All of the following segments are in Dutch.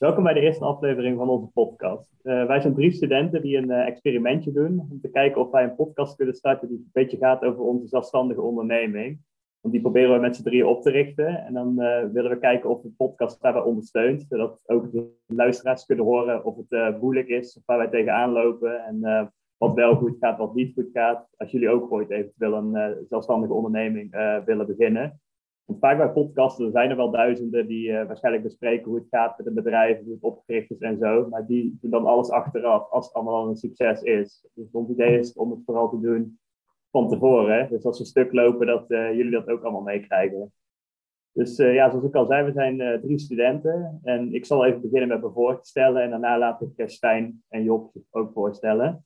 Welkom bij de eerste aflevering van onze podcast. Uh, wij zijn drie studenten die een uh, experimentje doen om te kijken of wij een podcast kunnen starten die een beetje gaat over onze zelfstandige onderneming. Want die proberen we met z'n drieën op te richten. En dan uh, willen we kijken of de podcast daarbij ondersteunt, zodat ook de luisteraars kunnen horen of het moeilijk is, of waar wij tegenaan lopen en wat wel goed gaat, wat niet goed gaat. Als jullie ook ooit eventueel een zelfstandige onderneming willen beginnen. Vaak bij podcasten zijn er wel duizenden die uh, waarschijnlijk bespreken hoe het gaat met een bedrijf, hoe het opgericht is en zo. Maar die doen dan alles achteraf, als het allemaal een succes is. Dus ons idee is om het vooral te doen van tevoren. Dus als we stuk lopen, dat uh, jullie dat ook allemaal meekrijgen. Dus uh, ja, zoals ik al zei, we zijn drie studenten. En ik zal even beginnen met me voor te stellen. En daarna laat ik Stijn en Job zich ook voorstellen.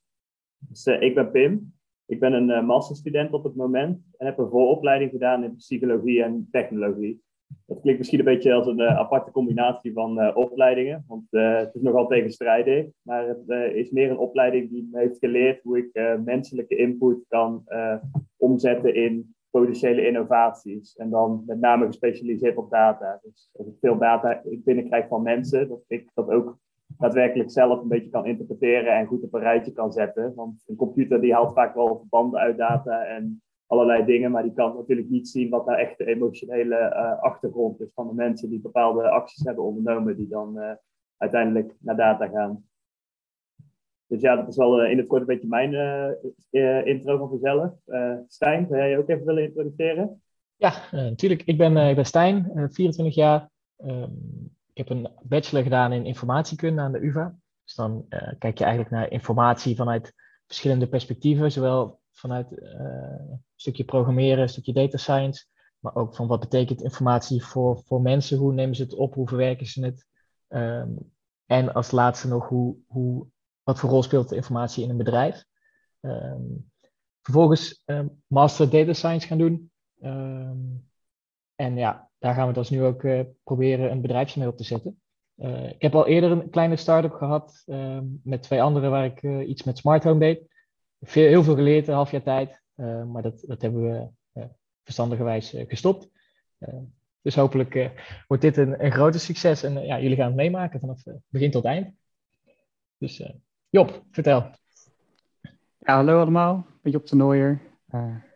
Dus ik ben Pim. Ik ben een uh, masterstudent op het moment en heb een vooropleiding gedaan in psychologie en technologie. Dat klinkt misschien een beetje als een uh, aparte combinatie van uh, opleidingen, want het is nogal tegenstrijdig. Maar het is meer een opleiding die me heeft geleerd hoe ik menselijke input kan omzetten in potentiële innovaties. En dan met name gespecialiseerd op data. Dus als ik veel data binnenkrijg van mensen, dat ik dat ook daadwerkelijk zelf een beetje kan interpreteren en goed op een rijtje kan zetten. Want een computer die haalt vaak wel verbanden uit data en allerlei dingen, maar die kan natuurlijk niet zien wat nou echt de emotionele uh, achtergrond is van de mensen die bepaalde acties hebben ondernomen, die dan uh, uiteindelijk naar data gaan. Dus ja, dat is wel uh, in het kort een beetje mijn intro van mezelf. Stijn, zou jij je ook even willen introduceren? Ja, natuurlijk. Ik ben, ik ben Stijn, 24 jaar. Ehm, ik heb een bachelor gedaan in informatiekunde aan de UvA. Dus dan uh, kijk je eigenlijk naar informatie vanuit verschillende perspectieven, zowel vanuit uh, een stukje programmeren, een stukje data science, maar ook van wat betekent informatie voor, voor mensen, hoe nemen ze het op, hoe verwerken ze het. Um, en als laatste nog, hoe, hoe, wat voor rol speelt de informatie in een bedrijf. Um, vervolgens um, master data science gaan doen. en ja, daar gaan we dus nu ook uh, proberen een bedrijfje mee op te zetten. Uh, ik heb al eerder een kleine start-up gehad uh, met twee anderen waar ik uh, iets met smart home deed. Veel, heel veel geleerd, een half jaar tijd. maar dat, dat hebben we verstandigerwijs gestopt. dus hopelijk wordt dit een, een groter succes en ja, jullie gaan het meemaken vanaf begin tot eind. Dus Job, vertel. Ja, hallo allemaal, ik ben Job de.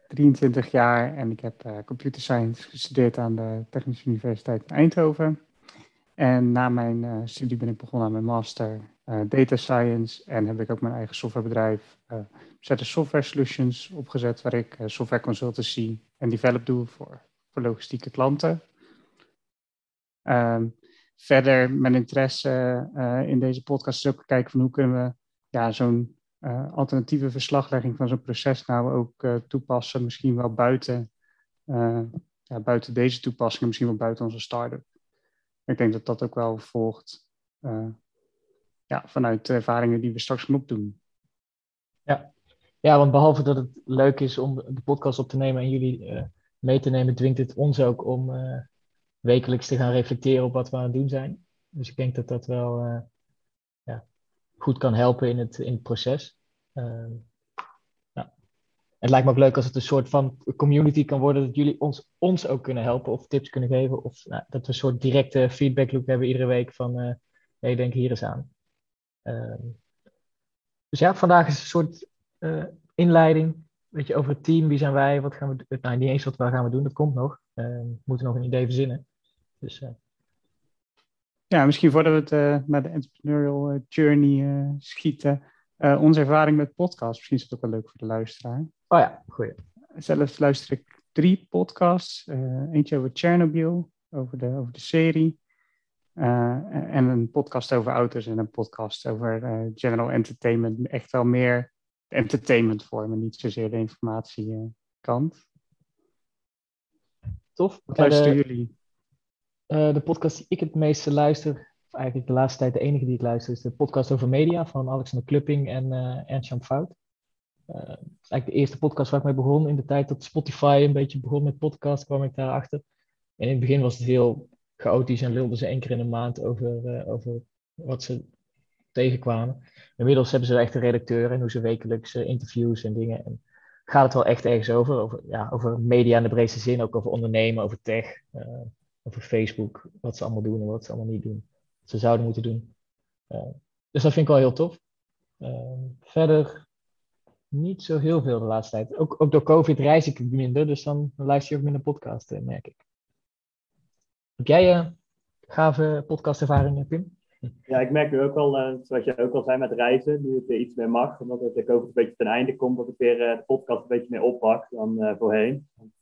23 jaar en ik heb uh, computer science gestudeerd aan de Technische Universiteit in Eindhoven. En na mijn uh, studie ben ik begonnen aan mijn master uh, data science en heb ik ook mijn eigen softwarebedrijf uh, Zetten Software Solutions opgezet, waar ik software consultancy en develop doe voor, voor logistieke klanten. Um, verder, mijn interesse in deze podcast is ook kijken van hoe kunnen we ja, zo'n uh, alternatieve verslaglegging van zo'n proces nou ook uh, toepassen, misschien wel buiten, uh, ja, buiten deze toepassingen, misschien wel buiten onze start-up. Ik denk dat dat ook wel volgt ja, vanuit de ervaringen die we straks gaan opdoen. Ja. ja, want behalve dat het leuk is om de podcast op te nemen en jullie mee te nemen, dwingt het ons ook om wekelijks te gaan reflecteren op wat we aan het doen zijn. Dus ik denk dat dat wel goed kan helpen in het, in het proces. Uh, ja. Het lijkt me ook leuk als het een soort van community kan worden, dat jullie ons, ons ook kunnen helpen of tips kunnen geven. Of nou, dat we een soort directe feedback loop hebben iedere week van, uh, hey, denk hier eens aan. Uh, dus ja, vandaag is een soort uh, inleiding. Weet je, over het team, wie zijn wij, wat gaan we Nou, niet eens wat gaan we doen, dat komt nog. Ehm, we moeten nog een idee verzinnen. Dus uh, ja, misschien voordat we het uh, naar de entrepreneurial uh, journey uh, schieten. onze ervaring met podcasts. Misschien is het ook wel leuk voor de luisteraar. Oh ja, goeie. Zelf luister ik drie podcasts. eentje over Chernobyl, over de, over de serie. en een podcast over auto's en een podcast over general entertainment. Echt wel meer entertainment vormen, niet zozeer de informatiekant. Tof. Wat luisteren jullie? Uh, de podcast die ik het meeste luister, eigenlijk de laatste tijd de enige die ik luister, is de podcast over media van Alexander Klupping en uh, Ernst-Jan Fout. Uh, eigenlijk de eerste podcast waar ik mee begon. In de tijd dat Spotify een beetje begon met podcast, kwam ik daarachter. En in het begin was het heel chaotisch en lulden ze één keer in de maand over, over wat ze tegenkwamen. Inmiddels hebben ze echt een redacteur en hoe ze wekelijks interviews en dingen. En gaat het wel echt ergens over, over, ja, over media in de breedste zin, ook over ondernemen, over tech over Facebook, wat ze allemaal doen en wat ze allemaal niet doen. ze zouden moeten doen. dus dat vind ik wel heel tof. verder niet zo heel veel de laatste tijd. Ook, ook door COVID reis ik minder, dus dan luister je ook minder podcast, merk ik. Heb jij uh, gave podcastervaringen, Pim? Ja, ik merk nu ook wel, uh, zoals jij ook al zei met reizen, nu het iets meer mag, omdat het COVID een beetje ten einde komt, dat ik weer de podcast een beetje meer oppak dan voorheen. Want,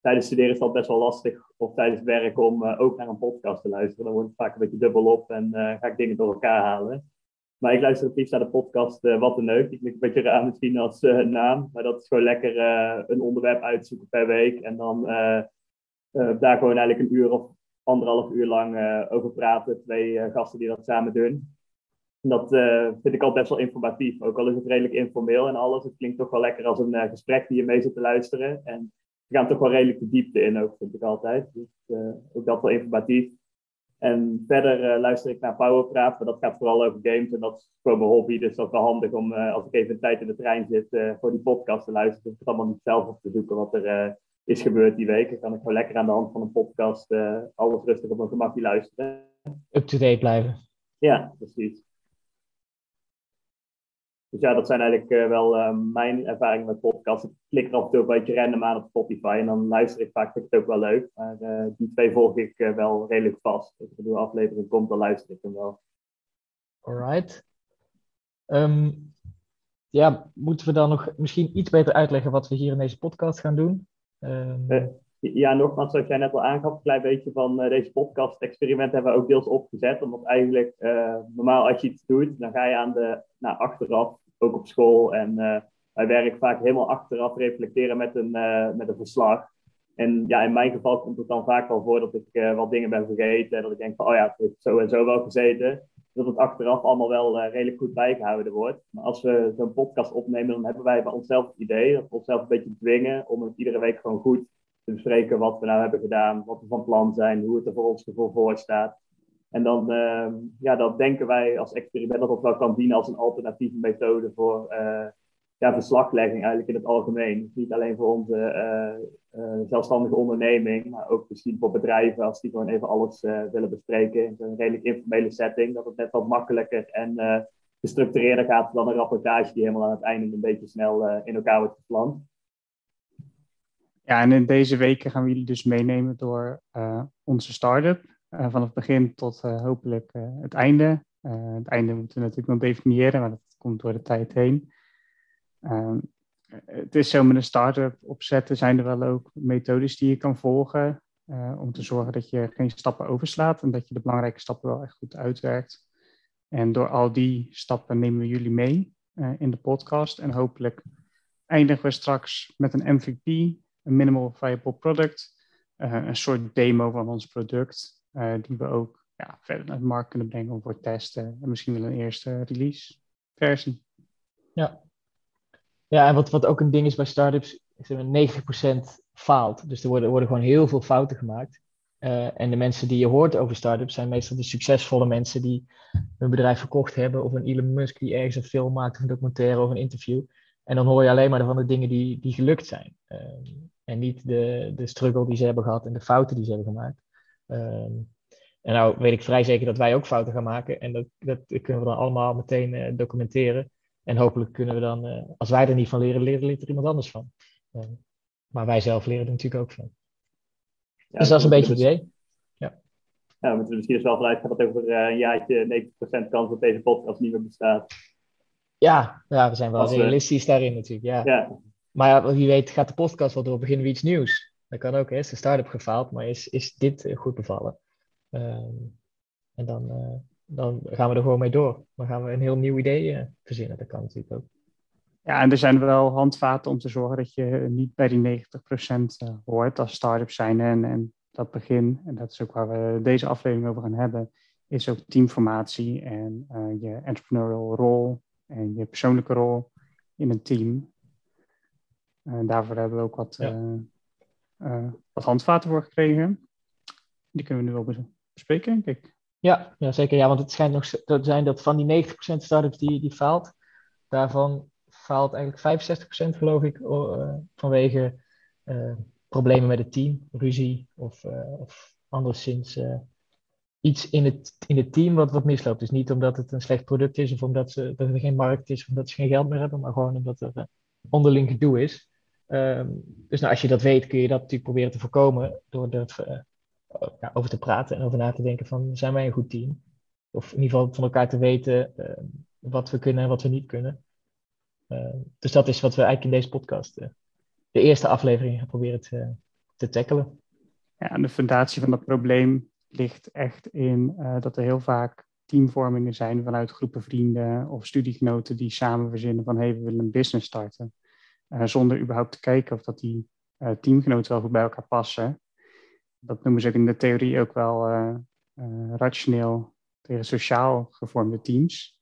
tijdens studeren is dat best wel lastig, of tijdens werk, om ook naar een podcast te luisteren. Dan wordt het vaak een beetje dubbel op en ga ik dingen door elkaar halen. Maar ik luister het liefst naar de podcast Wat een Neuk. Die klinkt een beetje raar misschien als naam, maar dat is gewoon lekker een onderwerp uitzoeken per week en dan daar gewoon eigenlijk een uur of anderhalf uur lang over praten. Twee gasten die dat samen doen. En dat vind ik al best wel informatief. Ook al is het redelijk informeel en alles. Het klinkt toch wel lekker als een gesprek die je mee zit te luisteren. En we gaan toch wel redelijk de diepte in ook, vind ik altijd. Dus ook dat wel informatief. En verder luister ik naar Powerpraat, maar dat gaat vooral over games. En dat is gewoon mijn hobby, dus dat is wel handig om als ik even een tijd in de trein zit voor die podcast te luisteren. Dus ik het allemaal niet zelf op te zoeken wat er is gebeurd die week. Dan kan ik gewoon lekker aan de hand van een podcast alles rustig op mijn gemakje luisteren. Up-to-date blijven. Ja, precies. Dus ja, dat zijn eigenlijk uh, wel uh, mijn ervaringen met podcasts. Ik klik er af en toe een beetje random aan op Spotify en dan luister ik vaak, vind ik het ook wel leuk. Maar die twee volg ik wel redelijk vast. Als er een aflevering komt, dan luister ik hem wel. Alright. Um, ja, moeten we dan nog misschien iets beter uitleggen wat we hier in deze podcast gaan doen? Um... ja, nogmaals, zoals jij net al aangaf, een klein beetje van uh, deze podcast-experiment hebben we ook deels opgezet. Omdat eigenlijk, uh, normaal als je iets doet, dan ga je aan de, nou, achteraf, ook op school en uh, bij werk vaak helemaal achteraf reflecteren met een, met een verslag. En ja, in mijn geval komt het dan vaak wel voor dat ik wat dingen ben vergeten. En dat ik denk van, oh ja, het heeft zo en zo wel gezeten dat het achteraf allemaal wel redelijk goed bijgehouden wordt. Maar als we zo'n podcast opnemen, dan hebben wij bij onszelf het idee dat we onszelf een beetje dwingen om het iedere week gewoon goed te bespreken wat we nou hebben gedaan, wat we van plan zijn, hoe het er voor ons gevoel voor staat. En dan, uh, ja, dan denken wij als experiment dat dat wel kan dienen als een alternatieve methode voor uh, ja, verslaglegging eigenlijk in het algemeen. Dus niet alleen voor onze uh, uh, zelfstandige onderneming, maar ook misschien voor bedrijven als die gewoon even alles willen bespreken in een redelijk informele setting. Dat het net wat makkelijker en gestructureerder gaat dan een rapportage die helemaal aan het einde een beetje snel in elkaar wordt gepland. Ja, en in deze weken gaan we jullie dus meenemen door onze start-up. Vanaf het begin tot hopelijk het einde. het einde moeten we natuurlijk nog definiëren, maar dat komt door de tijd heen. Ehm, het is zo met een start-up opzetten zijn er wel ook methodes die je kan volgen uh, om te zorgen dat je geen stappen overslaat en dat je de belangrijke stappen wel echt goed uitwerkt. En door al die stappen nemen we jullie mee uh, in de podcast en hopelijk eindigen we straks met een MVP, een minimal viable product, uh, een soort demo van ons product, die we ook ja, verder naar de markt kunnen brengen om voor testen en misschien wel een eerste release versie. Ja, ja, en wat, wat ook een ding is bij startups, is dat 90% faalt. Dus er worden, worden gewoon heel veel fouten gemaakt. Uh, en de mensen die je hoort over startups zijn meestal de succesvolle mensen die hun bedrijf verkocht hebben. Of een Elon Musk die ergens een film maakt of een documentaire of een interview. En dan hoor je alleen maar van de dingen die, die gelukt zijn. Uh, en niet de, de struggle die ze hebben gehad en de fouten die ze hebben gemaakt. Uh, en nou weet ik vrij zeker dat wij ook fouten gaan maken. En dat, dat kunnen we dan allemaal meteen uh, documenteren. En hopelijk kunnen we dan, uh, als wij er niet van leren, leren, leert er iemand anders van. Uh, maar wij zelf leren er natuurlijk ook van. Ja, dus dat is een beetje het idee. Ja. ja, we moeten misschien dus wel vanuit dat over een jaartje 90% kans dat deze podcast niet meer bestaat. Ja, ja we zijn wel realistisch daarin natuurlijk. Ja. ja. Maar ja, wie weet gaat de podcast wel door, beginnen we iets nieuws. Dat kan ook, hè. is de start-up gefaald, maar is, is dit goed bevallen? Ehm, en dan dan gaan we er gewoon mee door. Dan gaan we een heel nieuw idee uh, verzinnen. Dat kan natuurlijk ook. Ja, en er zijn wel handvaten om te zorgen dat je niet bij die 90% uh, hoort als start-up zijn. En, en dat begin, en dat is ook waar we deze aflevering over gaan hebben, is ook teamformatie en uh, je entrepreneurial rol en je persoonlijke rol in een team. En daarvoor hebben we ook wat, ja. wat handvaten voor gekregen. Die kunnen we nu wel bespreken, denk ik. Ja, ja, zeker. Ja, want het schijnt nog te zijn dat van die 90% startups die, die faalt, daarvan faalt eigenlijk 65% geloof ik uh, vanwege uh, problemen met het team, ruzie of, uh, of anderszins iets in het, in het team wat, wat misloopt. Dus niet omdat het een slecht product is of omdat ze, dat er geen markt is of omdat ze geen geld meer hebben, maar gewoon omdat er onderling gedoe is. Ehm, dus nou, als je dat weet, kun je dat natuurlijk proberen te voorkomen door er over te praten en over na te denken van zijn wij een goed team? Of in ieder geval van elkaar te weten ehm, wat we kunnen en wat we niet kunnen. Ehm, dus dat is wat we eigenlijk in deze podcast, uh, de eerste aflevering, gaan proberen te, te tackelen. Ja, en de fundatie van dat probleem ligt echt in dat er heel vaak teamvormingen zijn vanuit groepen vrienden of studiegenoten die samen verzinnen van hey, we willen een business starten. Zonder überhaupt te kijken of dat die teamgenoten wel goed bij elkaar passen. Dat noemen ze in de theorie ook wel rationeel tegen sociaal gevormde teams.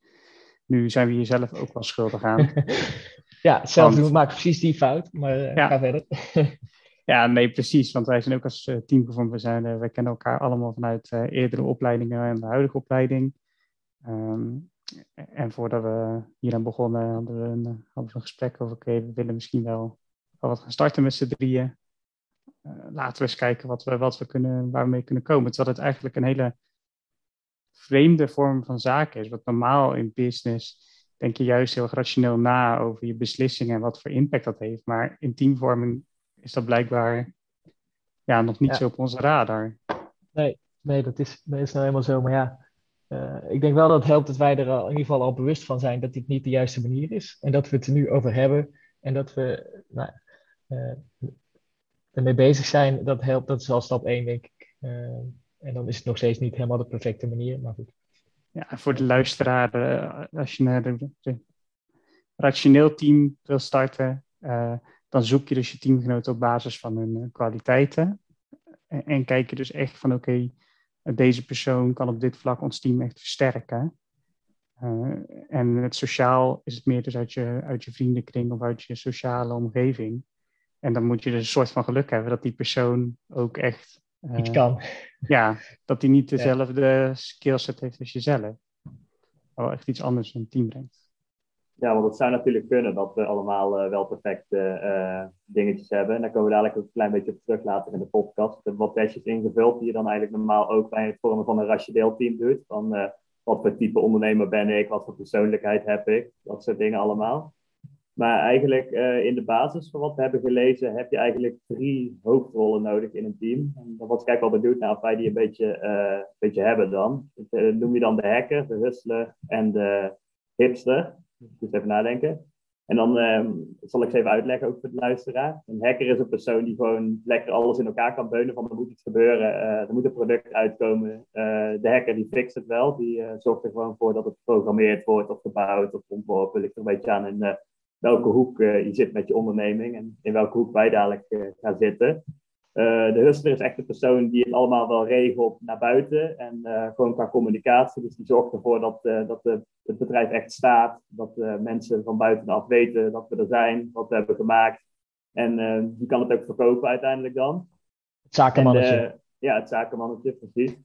Nu zijn we hier zelf ook wel schuldig aan. ja, zelf want, maken precies die fout, maar ja. ga verder. ja, nee, precies. Want wij zijn ook als team gevonden. We zijn, wij kennen elkaar allemaal vanuit eerdere opleidingen en de huidige opleiding. Um, en voordat we hier aan begonnen, hadden we een, hadden we een gesprek over: oké, okay, we willen misschien wel, wel wat gaan starten met z'n drieën. Laten we eens kijken wat we, wat we kunnen, waar we mee kunnen komen. Terwijl het eigenlijk een hele vreemde vorm van zaken is. Wat normaal in business denk je juist heel rationeel na over je beslissingen en wat voor impact dat heeft. Maar in teamvorming is dat blijkbaar ja, nog niet zo op onze radar. Nee, nee dat, is, dat is nou helemaal zo. Maar ja, uh, ik denk wel dat het helpt dat wij er al, in ieder geval al bewust van zijn dat dit niet de juiste manier is. En dat we het er nu over hebben. En dat we nou, uh, ermee bezig zijn, dat helpt. Dat is al stap 1, denk ik. Uh, en dan is het nog steeds niet helemaal de perfecte manier, maar goed. Ja, voor de luisteraar, uh, als je een rationeel team wil starten, uh, dan zoek je dus je teamgenoten op basis van hun kwaliteiten. En, kijk je dus echt van, oké, deze persoon kan op dit vlak ons team echt versterken. en het sociaal is het meer dus je, uit je vriendenkring of uit je sociale omgeving. En dan moet je dus een soort van geluk hebben dat die persoon ook echt iets kan. Ja, dat hij niet dezelfde skillset heeft als jezelf. Maar echt iets anders in het team brengt. Ja, want het zou natuurlijk kunnen dat we allemaal uh, wel perfecte uh, dingetjes hebben. En daar komen we dadelijk een klein beetje op terug later in de podcast. We hebben wat testjes ingevuld die je dan eigenlijk normaal ook bij het vormen van een rationeel team doet. Van uh, wat voor type ondernemer ben ik, wat voor persoonlijkheid heb ik, dat soort dingen allemaal. Maar eigenlijk uh, in de basis van wat we hebben gelezen, heb je eigenlijk drie hoofdrollen nodig in een team. En was ik eigenlijk wel benieuwd naar of wij die een beetje, uh, een beetje hebben dan. Dat uh, noem je dan de hacker, de hustler en de hipster. Dus even nadenken. En dan um, zal ik ze even uitleggen ook voor de luisteraar. Een hacker is een persoon die gewoon lekker alles in elkaar kan beunen van er moet iets gebeuren, er moet een product uitkomen. de hacker die fixt het wel, die zorgt er gewoon voor dat het geprogrammeerd wordt of gebouwd of ontworpen. Ligt er een beetje aan in welke hoek uh, je zit met je onderneming en in welke hoek wij dadelijk uh, gaan zitten. Uh, de hustler is echt de persoon die het allemaal wel regelt naar buiten en gewoon qua communicatie. Dus die zorgt ervoor dat, dat de, het bedrijf echt staat, dat mensen van buitenaf weten dat we er zijn, wat we hebben gemaakt. En die kan het ook verkopen uiteindelijk dan. Het zakenmannetje. ja, het zakenmannetje, precies.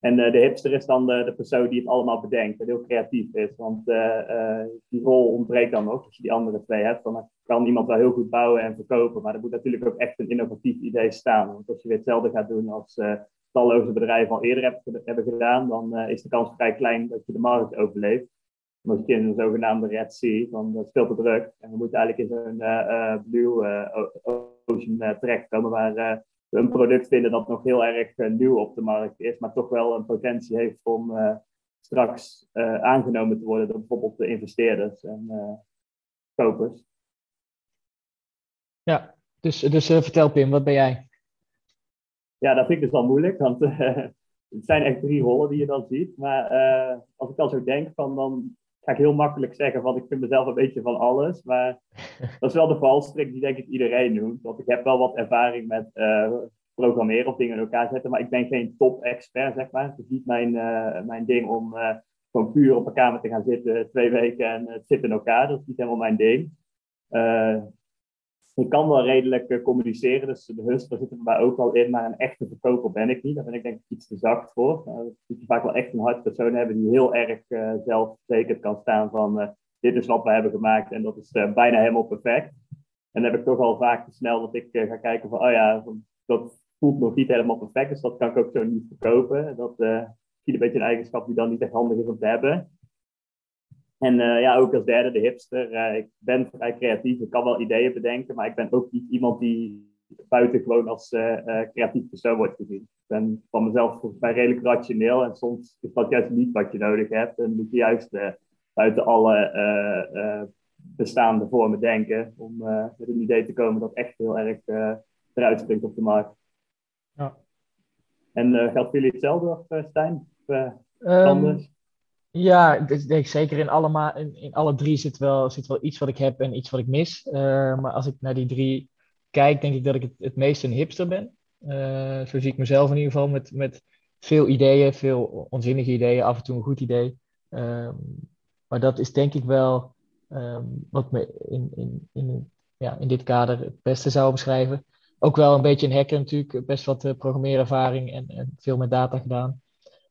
En uh, de hipster is dan de, persoon die het allemaal bedenkt en heel creatief is. Want uh, uh, die rol ontbreekt dan nog. Als je die andere twee hebt, dan kan iemand wel heel goed bouwen en verkopen. Maar er moet natuurlijk ook echt een innovatief idee staan. Want als je weer hetzelfde gaat doen als talloze bedrijven al eerder hebben, gedaan, dan is de kans vrij klein dat je de markt overleeft. Als je in een zogenaamde Red Sea, dat is veel te druk. En we moeten eigenlijk in zo'n Blue Ocean terechtkomen waar een product vinden dat nog heel erg uh, nieuw op de markt is, maar toch wel een potentie heeft om uh, straks uh, aangenomen te worden door bijvoorbeeld de investeerders en kopers. Ja, dus, dus vertel Pim, wat ben jij? Ja, dat vind ik dus wel moeilijk, want het zijn echt drie rollen die je dan ziet. Maar als ik al zo denk, van, dan ga ik heel makkelijk zeggen van ik vind mezelf een beetje van alles. Maar dat is wel de valstrik die denk ik iedereen noemt. Want ik heb wel wat ervaring met uh, programmeren of dingen in elkaar zetten. Maar ik ben geen top-expert, zeg maar. Het is niet mijn, uh, mijn ding om uh, gewoon puur op een kamer te gaan zitten twee weken en het zit in elkaar. Dat is niet helemaal mijn ding ik kan wel redelijk uh, communiceren, dus de hustler zit er bij ook wel in, maar een echte verkoper ben ik niet. Daar ben ik denk ik iets te zacht voor. Uh, moet je vaak wel echt een hard persoon hebben die heel erg uh, zelfverzekerd kan staan van dit is wat we hebben gemaakt en dat is bijna helemaal perfect. En dan heb ik toch al vaak te snel dat ik ga kijken van, oh ja, dat voelt nog niet helemaal perfect, dus dat kan ik ook zo niet verkopen. Dat is een beetje een eigenschap die dan niet echt handig is om te hebben. En uh, ja, ook als derde de hipster. Uh, ik ben vrij creatief, ik kan wel ideeën bedenken, maar ik ben ook niet iemand die buitengewoon als creatief persoon wordt gezien. Ik ben van mezelf bij redelijk rationeel en soms is dat juist niet wat je nodig hebt. En moet je juist buiten alle bestaande vormen denken om met een idee te komen dat echt heel erg eruit springt op de markt. Ja. En uh, geldt jullie hetzelfde, of, uh, Stijn? Of, uh, um, ja, denk zeker in alle, in, alle drie zit wel, zit wel iets wat ik heb en iets wat ik mis. maar als ik naar die drie kijk, denk ik dat ik het, het meest een hipster ben. zo zie ik mezelf in ieder geval met, met veel ideeën, veel onzinnige ideeën, af en toe een goed idee. Um, maar dat is denk ik wel um, wat me in, in, in, ja, in dit kader het beste zou beschrijven ook wel een beetje een hacker natuurlijk, best wat uh, programmeerervaring en, en, veel met data gedaan.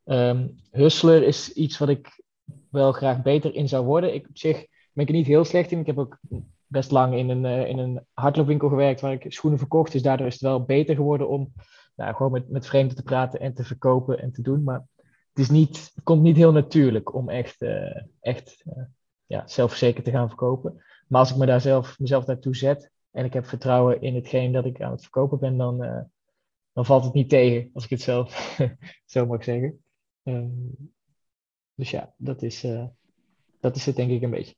Um, Hustler is iets wat ik wel graag beter in zou worden. Ik op zich ben ik er niet heel slecht in. Ik heb ook best lang in een, uh, in een hardloopwinkel gewerkt waar ik schoenen verkocht. Dus daardoor is het wel beter geworden om nou, gewoon met, met vreemden te praten en te verkopen en te doen. Maar het, is niet, komt niet heel natuurlijk om echt, uh, echt ja, zelfverzekerd te gaan verkopen. Maar als ik me daar zelf, mezelf naartoe zet, en ik heb vertrouwen in hetgeen dat ik aan het verkopen ben, dan, dan valt het niet tegen, als ik het zelf zo mag zeggen. Um, dus ja, dat is, uh, dat is het denk ik een beetje.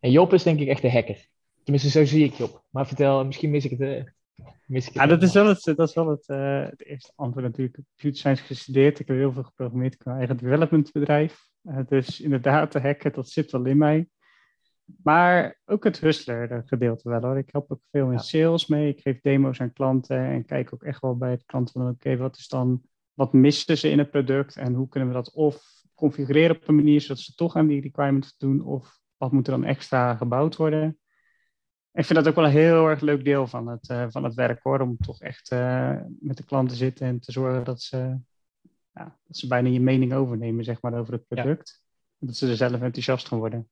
En Job is denk ik echt de hacker. Tenminste, zo zie ik Job. Maar vertel, misschien mis ik het. Uh, mis ik het ja, dat is wel het, dat is wel het, het eerste antwoord natuurlijk. Computer science gestudeerd. Ik heb heel veel geprogrammeerd. Ik heb een eigen developmentbedrijf. dus inderdaad, de hacker, dat zit wel in mij. Maar ook het hustler gedeelte wel hoor. Ik help ook veel in sales mee. Ik geef demo's aan klanten en kijk ook echt wel bij het klant van oké, wat is dan, wat missen ze in het product en hoe kunnen we dat of configureren op een manier zodat ze toch aan die requirements doen of wat moet er dan extra gebouwd worden. Ik vind dat ook wel een heel erg leuk deel van het, uh, van het werk hoor, om toch echt uh, met de klant te zitten en te zorgen dat ze, ja, dat ze bijna je mening overnemen zeg maar, over het product. Ja. Dat ze er zelf enthousiast van worden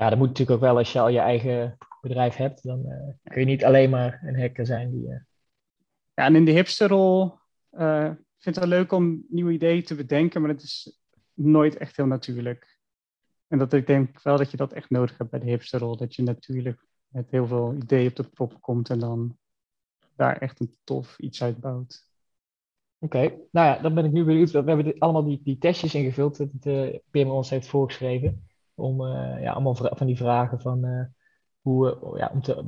ja, dat moet natuurlijk ook wel als je al je eigen bedrijf hebt. Dan uh, kun je niet alleen maar een hacker zijn die. Ja, en in de hipsterrol vind ik het leuk om nieuwe ideeën te bedenken, maar het is nooit echt heel natuurlijk. En dat ik denk wel dat je dat echt nodig hebt bij de hipsterrol. Dat je natuurlijk met heel veel ideeën op de prop komt en dan daar echt een tof iets uit bouwt. Oké, nou ja, dan ben ik nu benieuwd. We hebben allemaal die, die testjes ingevuld dat Pim ons heeft voorgeschreven om uh, ja, allemaal van die vragen van uh, hoe, ja, om te,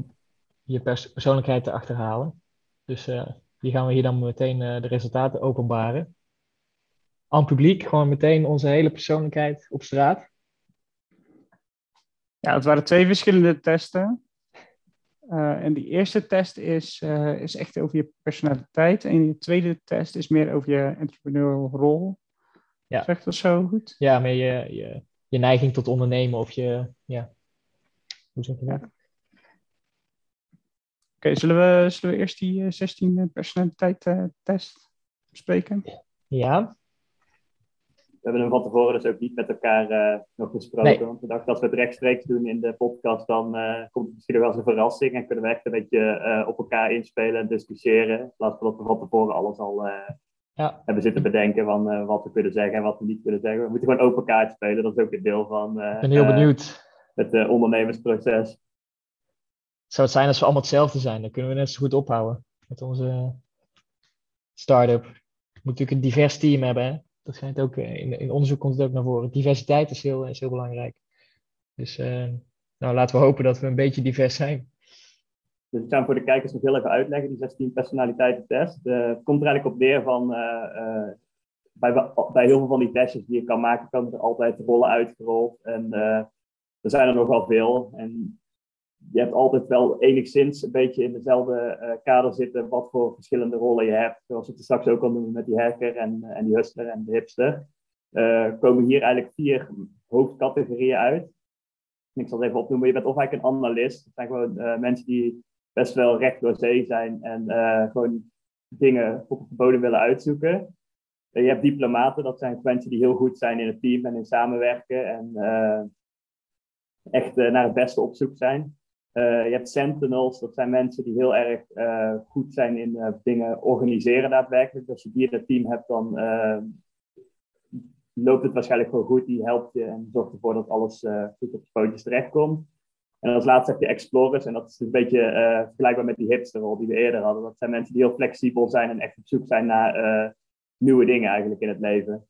je pers persoonlijkheid te achterhalen. Dus die gaan we hier dan meteen de resultaten openbaren. Aan publiek, gewoon meteen onze hele persoonlijkheid op straat. Ja, het waren twee verschillende testen. en die eerste test is, is echt over je personaliteit. En de tweede test is meer over je entrepreneurial rol. Ja. Zegt dat zo goed? Ja, meer je, je je neiging tot ondernemen of je, ja, hoe zeg je dat? Oké, zullen, we, zullen we eerst die 16 eh, personaliteit uh, test bespreken? Ja. We hebben hem van tevoren dus ook niet met elkaar uh, nog gesproken. Nee. Want we dachten dat we het rechtstreeks doen in de podcast, dan uh, komt het misschien wel eens een verrassing. En kunnen we echt een beetje op elkaar inspelen en discussiëren. In plaats van dat we van tevoren alles al ja. En we zitten bedenken van uh, wat we kunnen zeggen en wat we niet kunnen zeggen. We moeten gewoon open kaart spelen. Dat is ook een deel van uh, ik ben heel benieuwd. het ondernemersproces. Zou het zijn als we allemaal hetzelfde zijn? Dan kunnen we net zo goed ophouden met onze start-up. We moeten natuurlijk een divers team hebben. Hè? Dat schijnt ook, in, in onderzoek komt het ook naar voren. Diversiteit is heel, is heel belangrijk. Dus nou, laten we hopen dat we een beetje divers zijn. Dus ik zou voor de kijkers nog heel even uitleggen, die 16 personaliteiten-test. Uh, het komt er eigenlijk op neer van, uh, uh, bij, bij heel veel van die testjes die je kan maken, komen er altijd rollen uitgerold. En er zijn er nogal veel. En je hebt altijd wel enigszins een beetje in dezelfde kader zitten wat voor verschillende rollen je hebt. Zoals we het straks ook al noemen met die hacker en, en die hustler en de hipster. komen hier eigenlijk vier hoofdcategorieën uit. Ik zal het even opnoemen. Je bent of eigenlijk een analist. Dat zijn gewoon mensen die best wel recht door zee zijn en uh, gewoon dingen op de bodem willen uitzoeken. je hebt diplomaten, dat zijn mensen die heel goed zijn in het team en in samenwerken en uh, echt uh, naar het beste op zoek zijn. Je hebt sentinels, dat zijn mensen die heel erg goed zijn in dingen organiseren daadwerkelijk. Als je die in het team hebt, dan loopt het waarschijnlijk gewoon goed. Die helpt je en zorgt ervoor dat alles goed op de pootjes terechtkomt. En als laatste heb je explorers. En dat is een beetje uh, vergelijkbaar met die hipsterrol die we eerder hadden. Dat zijn mensen die heel flexibel zijn en echt op zoek zijn naar uh, nieuwe dingen eigenlijk in het leven.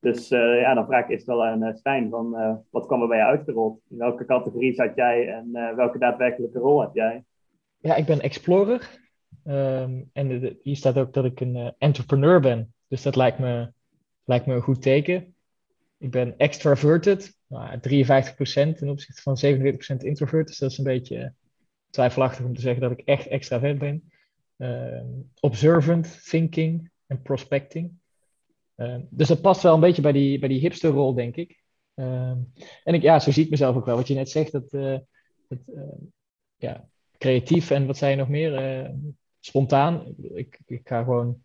Dus uh, ja, dan vraag ik eerst wel aan Stijn van wat kwam er bij je uitgerold? In welke categorie zat jij en welke daadwerkelijke rol heb jij? Ja, ik ben explorer. Um, en hier staat ook dat ik een entrepreneur ben. Dus dat lijkt me, lijkt me een goed teken. Ik ben extraverted, nou, 53% ten opzichte van 47% introvert. Dus dat is een beetje twijfelachtig om te zeggen dat ik echt extravert ben. Uh, observant, thinking en prospecting. Uh, dus dat past wel een beetje bij die, bij die hipsterrol, denk ik. Uh, en ik, ja, zo zie ik mezelf ook wel. Wat je net zegt, dat, uh, dat ja, creatief en wat zei je nog meer? spontaan. Ik, ik ga gewoon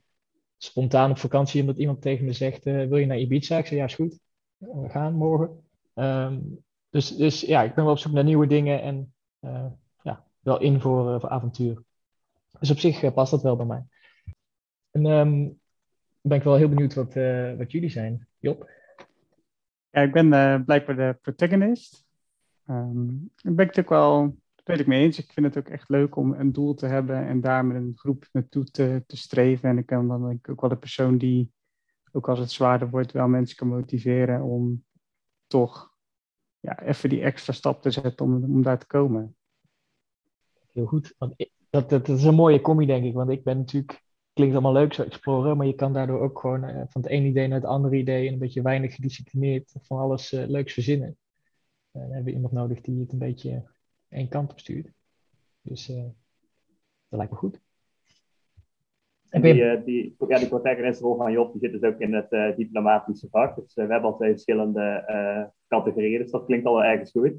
spontaan op vakantie omdat iemand tegen me zegt, wil je naar Ibiza? Ik zeg, ja, is goed. We gaan morgen. Um, dus, dus ja, ik ben wel op zoek naar nieuwe dingen en ja, wel in voor, voor avontuur. Dus op zich past dat wel bij mij. En um, ben ik wel heel benieuwd wat, wat jullie zijn. Job? Ja, ik ben blijkbaar de protagonist. Um, daar ben ik natuurlijk wel, dat weet ik mee eens. Ik vind het ook echt leuk om een doel te hebben en daar met een groep naartoe te, te streven. En ik ben dan denk ik ook wel de persoon die, ook als het zwaarder wordt, wel mensen kan motiveren om toch ja, even die extra stap te zetten om, om daar te komen. Heel goed. Want dat, dat, is een mooie combi, denk ik. Want ik ben natuurlijk, klinkt allemaal leuk zo exploren, maar je kan daardoor ook gewoon uh, van het ene idee naar het andere idee en een beetje weinig gedisciplineerd van alles uh, leuks verzinnen. Uh, dan hebben we iemand nodig die het een beetje één kant op stuurt. Dus dat lijkt me goed. En die, die, ja, die protagonisrol van Job die zit dus ook in het diplomatische vak. Dus we hebben al twee verschillende categorieën, dus dat klinkt al wel ergens goed.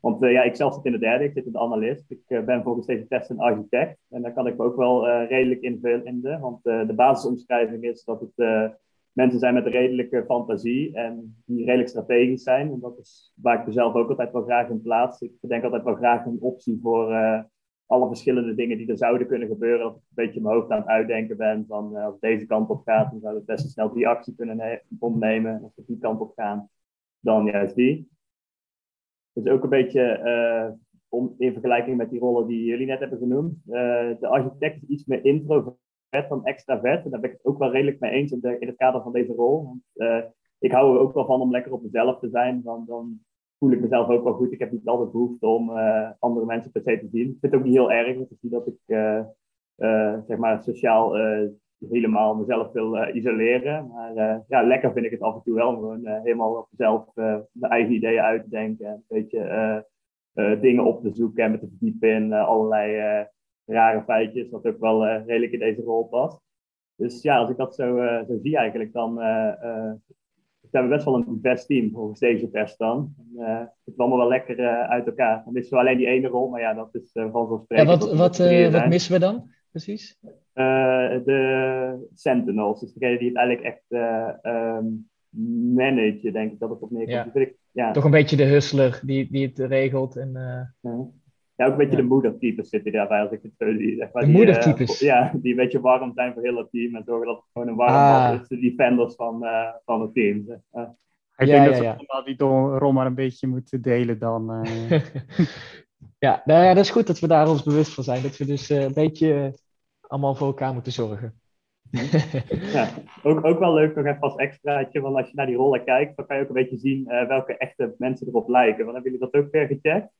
Want ja, ik zelf zit in de derde, ik zit in de analist. Ik ben volgens deze test een architect. En daar kan ik me ook wel redelijk invullen in de. Want de basisomschrijving is dat het mensen zijn met redelijke fantasie en die redelijk strategisch zijn. En dat is waar ik mezelf ook altijd wel graag in plaats. Ik bedenk altijd wel graag een optie voor alle verschillende dingen die er zouden kunnen gebeuren, dat ik een beetje mijn hoofd aan het uitdenken ben van als deze kant op gaat, dan zou ik best snel die actie kunnen ondernemen. En als we die kant op gaan, dan juist die. Dus ook een beetje uh, om, in vergelijking met die rollen die jullie net hebben genoemd. Uh, de architect is iets meer introvert dan extravert. En daar ben ik het ook wel redelijk mee eens in, het kader van deze rol. Want, ik hou er ook wel van om lekker op mezelf te zijn. Dan, dan voel ik mezelf ook wel goed. Ik heb niet altijd behoefte om andere mensen per se te zien. Ik vind het ook niet heel erg te zien dat ik zeg maar sociaal helemaal mezelf wil isoleren. Maar ja, lekker vind ik het af en toe wel om gewoon helemaal op mezelf mijn eigen ideeën uit te denken. Een beetje dingen op te zoeken en me te verdiepen in allerlei rare feitjes, wat ook wel redelijk in deze rol past. Dus ja, als ik dat zo, zo zie eigenlijk, dan we hebben best wel een divers team volgens deze test dan. Uh, het kwam wel lekker uh, uit elkaar. Dan missen we alleen die ene rol, maar ja, dat is uh. Ja, wat, wat, wat missen we dan precies? De Sentinels, dus degene die het eigenlijk echt um, managen, denk ik dat het op neerkomt. Ja. ja. Toch een beetje de hustler die, die het regelt. En, ja. Ja, ook een beetje ja. de moedertypes zitten daarbij, als ik het zo zie. Zeg maar, de moedertypes? Uh, ja, die een beetje warm zijn voor heel het team en zorgen dat het gewoon een warm ah. is. De defenders van, uh, van het team. Uh. Ik ja, denk ja, dat we ja. allemaal die rol maar een beetje moeten delen dan. ja, nou ja, dat is goed dat we daar ons bewust van zijn. Dat we dus een beetje allemaal voor elkaar moeten zorgen. ja, ook, ook wel leuk nog even als extraatje, want als je naar die rollen kijkt, dan kan je ook een beetje zien welke echte mensen erop lijken. Want hebben jullie dat ook weer gecheckt?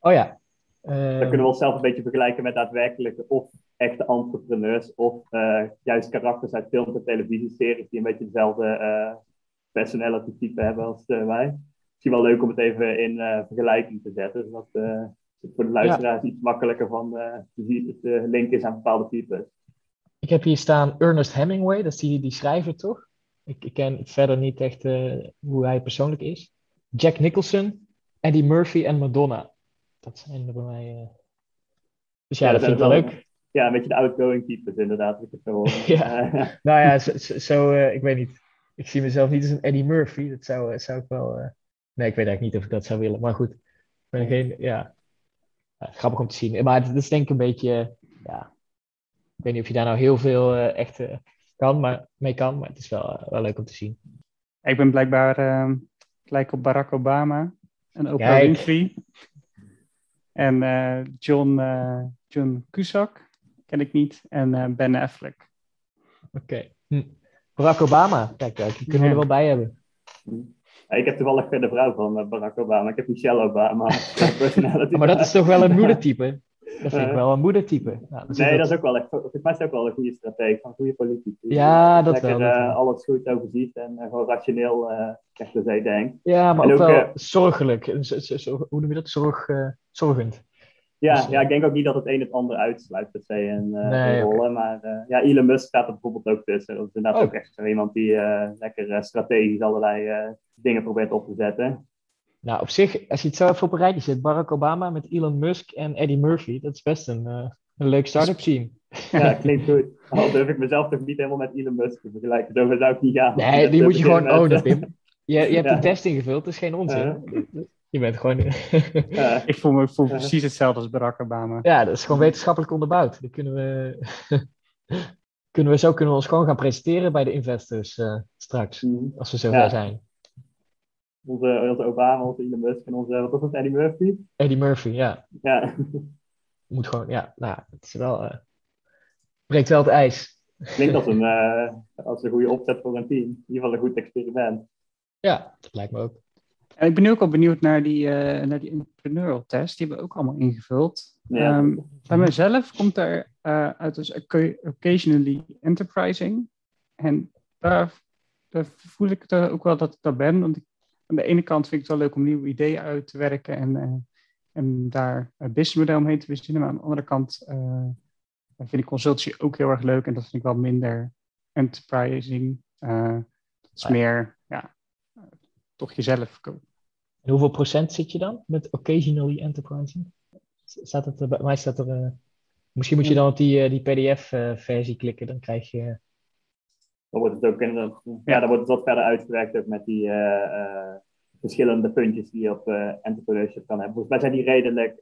Oh ja, uh, dat kunnen we onszelf een beetje vergelijken met daadwerkelijke of echte entrepreneurs of uh, juist karakters uit film- en televisieseries die een beetje dezelfde personality type hebben als wij. Misschien wel leuk om het even in vergelijking te zetten, zodat het voor de luisteraars ja. iets makkelijker van te link is aan bepaalde types. Ik heb hier staan Ernest Hemingway, dat is die, die schrijver toch? Ik, ik ken verder niet echt hoe hij persoonlijk is. Jack Nicholson, Eddie Murphy en Madonna dat zijn er bij mij. Dus ja, ja dat, vind ik wel leuk. Ja, een beetje de outgoing types inderdaad. Ik het zo ja. nou ja, zo, uh, ik weet niet. Ik zie mezelf niet als een Eddie Murphy. Dat zou, zou ik wel. Uh... Nee, ik weet eigenlijk niet of ik dat zou willen. Maar goed, ik ben geen. Ja. Grappig om te zien. Maar het, is denk ik een beetje, ja, ik weet niet of je daar nou heel veel echt kan, maar, mee kan, maar het is wel, wel leuk om te zien. Ik ben blijkbaar uh, gelijk op Barack Obama en Oprah Winfrey. En uh, John, uh, John Cusack ken ik niet. En uh, Ben Affleck. Oké. Okay. Hm. Barack Obama, kijk, die kunnen we er wel bij hebben. Ik heb toevallig de vrouw van Barack Obama. Ik heb Michelle Obama. maar dat is toch wel een moedertype? Dat vind ik wel een moedertype. Nou, nee, dat... is ook wel echt, volgens mij is ook wel een goede strategie van goede politici. Ja, dat wel. Lekker uh, alles goed overziet en uh, gewoon rationeel uh, zegt de zij denkt. Ja, maar ook, ook, wel zorgelijk. Hoe noem je dat? Zorg, zorgend. Ja, dus, ja, ik denk ook niet dat het een het ander uitsluit per se in, nee, rollen. Maar ja, Elon Musk staat er bijvoorbeeld ook tussen. Dat is inderdaad oh. ook echt zo iemand die lekker strategisch allerlei dingen probeert op te zetten. Nou, op zich, als je het zo even op een rijtje zet, Barack Obama met Elon Musk en Eddie Murphy, dat is best een, uh, een leuk start-up scene. Ja, klinkt goed. Al durf ik mezelf toch niet helemaal met Elon Musk te vergelijken. Zo zou ik niet gaan. Nee, die moet je gewoon ownen, Pim. Je, je hebt ja. een test ingevuld, dat is geen onzin. Je bent gewoon... ik voel me voel precies hetzelfde als Barack Obama. Ja, dat is gewoon wetenschappelijk onderbouwd. Dan kunnen we... kunnen we zo kunnen we ons gewoon gaan presenteren bij de investors uh, straks, mhm. als we zover zijn. Onze, onze Obama, onze Elon Musk en onze, wat was het, Eddie Murphy? Eddie Murphy, ja. Ja. Moet gewoon, ja, nou, het is wel, uh, breekt wel het ijs. Klinkt als een, uh, als een goede opzet voor een team. In ieder geval een goed experiment. Ja, dat lijkt me ook. En ik ben nu ook al benieuwd naar die, uh, naar die entrepreneurial test. Die hebben we ook allemaal ingevuld. Ja. Um, bij mezelf komt er uit als occasionally enterprising. En daar, daar voel ik ook wel dat ik daar ben. Want ik aan de ene kant vind ik het wel leuk om nieuwe ideeën uit te werken en, uh, en daar een businessmodel omheen te verzinnen. Maar aan de andere kant uh, vind ik consultancy ook heel erg leuk en dat vind ik wel minder enterprising. Uh, dat is meer, ja, toch jezelf verkopen. En hoeveel procent zit je dan met occasionally enterprising? Staat het, bij mij staat er, misschien moet je dan op die, die PDF-versie klikken, dan krijg je dan wordt het ook ja, dan wordt het wat verder uitgewerkt ook met die uh, uh, verschillende puntjes die je op uh, entrepreneurship kan hebben. Volgens mij zijn die redelijk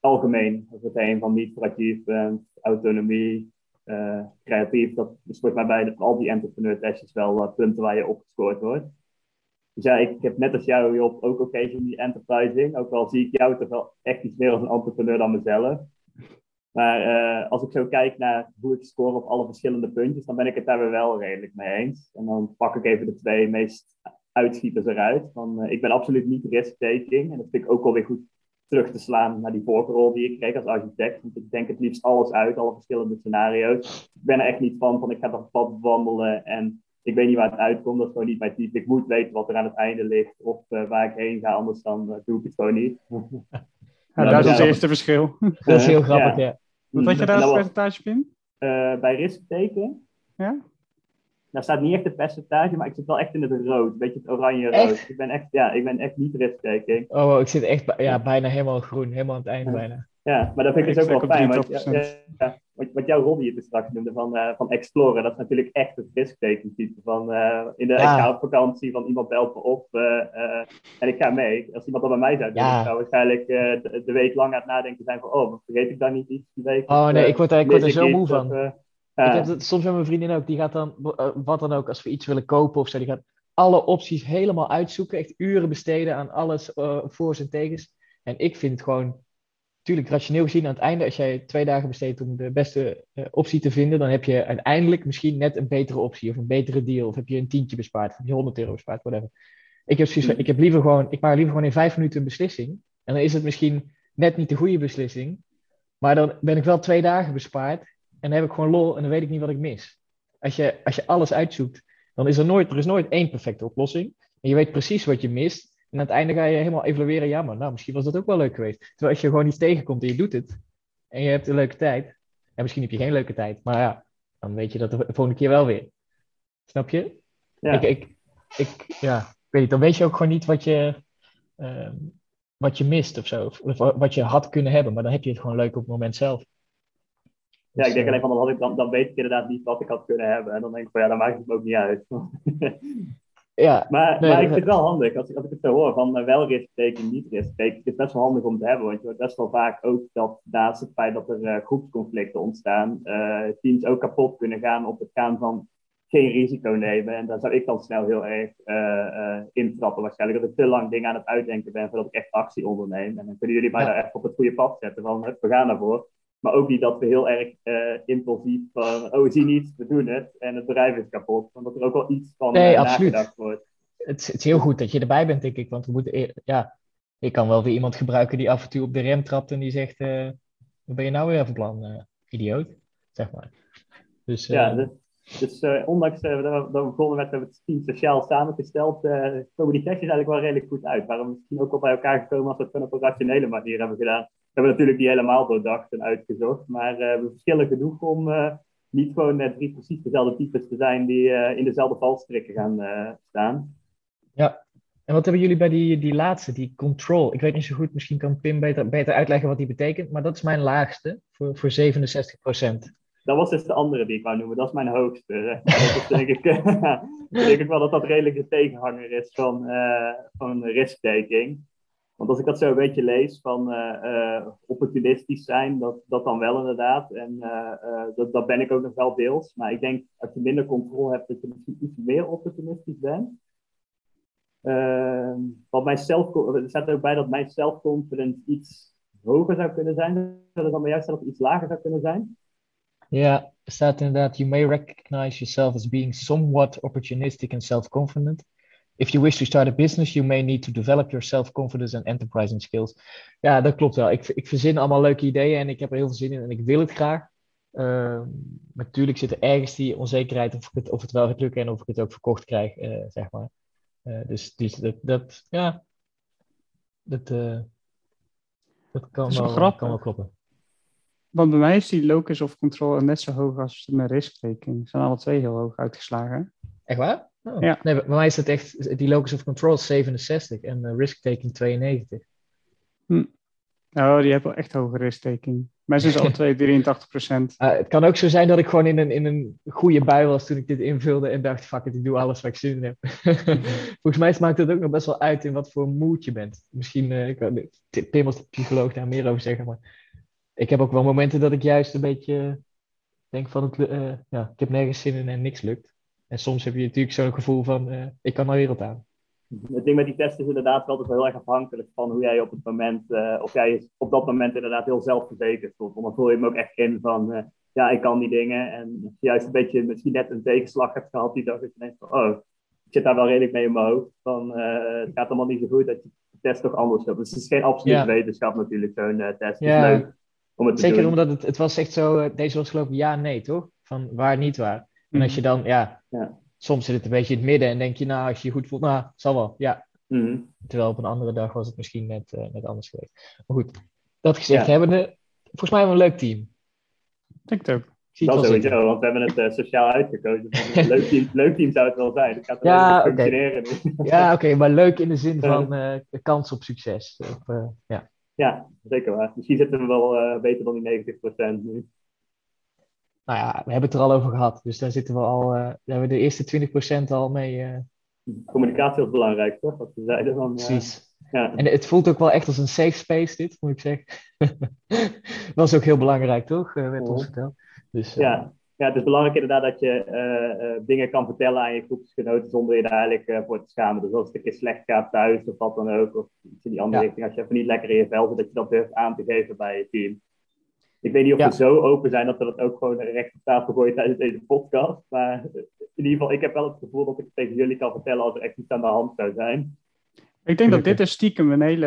algemeen. Als het een van niet proactief bent, autonomie, creatief. Dat is volgens mij bij al die entrepreneur testjes wel punten waar je opgescoord wordt. Dus ja, ik heb net als jou Job ook occasionally enterprising. Ook al zie ik jou toch wel echt iets meer als een entrepreneur dan mezelf. Maar uh, als ik zo kijk naar hoe ik score op alle verschillende puntjes, dan ben ik het daar wel redelijk mee eens. En dan pak ik even de twee meest uitschieters eruit. Van, uh, ik ben absoluut niet risk-taking. En dat vind ik ook wel weer goed terug te slaan naar die voorrol die ik kreeg als architect. Want ik denk het liefst alles uit, alle verschillende scenario's. Ik ben er echt niet van, van ik ga dat pad wandelen en ik weet niet waar het uitkomt. Dat is gewoon niet mijn type. Ik moet weten wat er aan het einde ligt of uh, waar ik heen ga, anders dan doe ik het gewoon niet. Ja, dat is het eerste verschil. Dat is heel grappig, ja. Wat had je daar als percentage, Pim? Uh, bij riskteken. Ja? Daar staat niet echt een percentage, maar ik zit wel echt in het rood. Een beetje het oranje-rood. Ik ben echt, ja, ik ben echt niet risk Oh, ik zit echt ja, bijna helemaal groen. Helemaal aan het einde bijna. Ja, maar dat vind ik dus ook wel fijn. Want, ja, wat, jouw rol die je straks noemde van, uh, van exploren, dat is natuurlijk echt het riskteken type. Van uh, in de ja. vakantie, van iemand belt me op uh, en ik ga mee. Als iemand dat bij mij zou doen, ja. zou waarschijnlijk de, de, week lang aan het nadenken zijn van, oh, vergeet ik dan niet iets die week? Oh nee, ik word, ik word er zo moe van. ik heb het soms met mijn vriendin ook, die gaat dan, wat dan ook, als we iets willen kopen of zo, die gaat alle opties helemaal uitzoeken, echt uren besteden aan alles, voor's en tegens. En ik vind het gewoon natuurlijk rationeel gezien aan het einde, als jij twee dagen besteedt om de beste uh, optie te vinden, dan heb je uiteindelijk misschien net een betere optie of een betere deal. Of heb je een tientje bespaard, of je 100 euro bespaard, whatever. Ik ik heb liever gewoon, ik maak liever gewoon in vijf minuten een beslissing. En dan is het misschien net niet de goede beslissing. Maar dan ben ik wel twee dagen bespaard. En dan heb ik gewoon lol en dan weet ik niet wat ik mis. Als je, als je alles uitzoekt, dan is er nooit, er is nooit één perfecte oplossing. En je weet precies wat je mist. En aan het einde ga je helemaal evalueren. Ja, maar nou, misschien was dat ook wel leuk geweest. Terwijl als je gewoon iets tegenkomt en je doet het. En je hebt een leuke tijd. En misschien heb je geen leuke tijd. Maar ja, dan weet je dat de volgende keer wel weer. Snap je? Ja. Ik, ik, ik, ja, ik weet niet. Dan weet je ook gewoon niet wat je, uh, wat je mist of zo. Of wat je had kunnen hebben. Maar dan heb je het gewoon leuk op het moment zelf. Ja, ik denk alleen van dan, had ik, dan, dan weet ik inderdaad niet wat ik had kunnen hebben. En dan denk ik van ja, dan maakt het me ook niet uit. Ja, maar, maar ik vind het wel handig, als ik, als ik het zo hoor, van uh, wel risktaking, niet risktaking. Het is best wel handig om te hebben, want je hoort best wel vaak ook dat naast het feit dat er uh, groepsconflicten ontstaan, uh, teams ook kapot kunnen gaan op het gaan van geen risico nemen. En daar zou ik dan snel heel erg intrappen waarschijnlijk, dat ik te lang dingen aan het uitdenken ben voordat ik echt actie onderneem. En dan kunnen jullie mij ja. daar echt op het goede pad zetten van, we gaan ervoor. Maar ook niet dat we heel erg uh, impulsief van, oh, we zien iets, we doen het en het bedrijf is kapot. Want dat er ook wel iets van nee, uh, absoluut. nagedacht wordt. Het, het, is heel goed dat je erbij bent, denk ik. Want we moeten, ja, ik kan wel weer iemand gebruiken die af en toe op de rem trapt en die zegt, uh, wat ben je nou weer van plan, idioot? Zeg maar. Dus, ja, dus, dus ondanks dat we, begonnen met het team sociaal samengesteld, komen die testjes eigenlijk wel redelijk goed uit. Waarom misschien ook wel bij elkaar gekomen als we het op een rationele manier hebben gedaan. We hebben natuurlijk niet helemaal doordacht en uitgezocht, maar uh, we verschillen genoeg om uh, niet gewoon uh, drie precies dezelfde types te zijn die in dezelfde valstrikken gaan staan. Ja, en wat hebben jullie bij die, die laatste, die control? Ik weet niet zo goed, misschien kan Pim beter, beter uitleggen wat die betekent, maar dat is mijn laagste voor, voor 67% Dat was dus de andere die ik wou noemen, dat is mijn hoogste. Dat is denk ik, denk ik wel dat dat redelijk de tegenhanger is van, van risk-taking. Want als ik dat zo een beetje lees van uh, opportunistisch zijn, dat, dat dan wel inderdaad. En uh, dat, dat ben ik ook nog wel deels. Maar ik denk als je minder controle hebt, dat je misschien iets meer opportunistisch bent. Ehm, want mijn self, er staat ook bij dat mijn self-confidence iets hoger zou kunnen zijn. Dat dan bij jou het iets lager zou kunnen zijn? Ja, er staat inderdaad, you may recognize yourself as being somewhat opportunistic and self-confident. If you wish to start a business, you may need to develop your self-confidence and enterprising skills. Ja, dat klopt wel. Ik, ik verzin allemaal leuke ideeën en ik heb er heel veel zin in en ik wil het graag. Uh, natuurlijk zit er ergens die onzekerheid of, het, of het wel gaat lukken en of ik het ook verkocht krijg, uh, zeg maar. Uh, dus, dus dat, dat, ja, dat, dat kan, dat wel, wel kan wel kloppen. Want bij mij is die locus of control net zo hoog als de risk-taking. Ze zijn alle twee heel hoog uitgeslagen. Echt waar? Oh. Ja. Nee, bij mij is het echt, die locus of control is 67 en uh, risk-taking 92. Hm. Oh, die hebben wel echt hoge risk-taking. Mij zijn ze alle twee 83 procent. Uh, het kan ook zo zijn dat ik gewoon in een, in een goede bui was toen ik dit invulde en dacht, fuck it, ik doe alles wat ik zin in heb. Volgens mij maakt het ook nog best wel uit in wat voor mood je bent. Misschien, uh, ik, als psycholoog daar meer over zeggen, maar ik heb ook wel momenten dat ik juist een beetje denk van, het, uh, ja, ik heb nergens zin in en niks lukt. En soms heb je natuurlijk zo'n gevoel van, uh, ik kan naar wereld aan. Het ding met die test is inderdaad wel heel erg afhankelijk van hoe jij op het moment, uh, of jij op dat moment inderdaad heel zelfverzekerd voelt. Want dan voel je hem ook echt in van, uh, ja, ik kan die dingen. En als je juist een beetje misschien net een tegenslag hebt gehad die dag, dat je denkt van, oh, ik zit daar wel redelijk mee in mijn hoofd. Van, het gaat allemaal niet zo goed, dat je de test toch anders hebt. Dus het is geen absolute ja. wetenschap natuurlijk, zo'n test. Is leuk om het te Zeker doen. omdat het, het was echt zo, deze was geloof ik ja, nee, toch? Van waar, niet waar. En als je dan, ja, ja, soms zit het een beetje in het midden en denk je, nou, als je je goed voelt, nou, zal wel, ja. Mm. Terwijl op een andere dag was het misschien net, uh, net anders geweest. Maar goed, dat gezegd Ja. hebben we, volgens mij hebben we een leuk team. Ik denk het ook. Ik zie het Dat wel sowieso, want we hebben het eh, sociaal uitgekozen. Een leuk, team, leuk team zou het wel zijn. Het gaat Ja, wel oké. functioneren. Ja, oké, maar leuk in de zin van eh, kans op succes. Of, eh, ja. Ja, zeker waar. Misschien zitten we wel eh, beter dan die 90% nu. Nou ja, we hebben het er al over gehad. Dus daar zitten we al, daar hebben we de eerste 20% al mee. eh, Communicatie is belangrijk, toch? Wat we zeiden van, eh, precies. ja. En het voelt ook wel echt als een safe space, dit, moet ik zeggen. was ook heel belangrijk, toch? Werd ons Ja. verteld. Dus, Ja. ja, het is belangrijk inderdaad dat je dingen kan vertellen aan je groepsgenoten zonder je daar eigenlijk voor te schamen. Dus als het een keer slecht gaat thuis of wat dan ook, of iets in die andere Ja. richting, als je even niet lekker in je vel zit, dat je dat durft aan te geven bij je team. Ik weet niet of Ja. we zo open zijn dat we dat ook gewoon recht op tafel gooien tijdens deze podcast. Maar in ieder geval, ik heb wel het gevoel dat ik het tegen jullie kan vertellen als er echt iets aan de hand zou zijn. Ik denk dat dit een stiekem een, hele,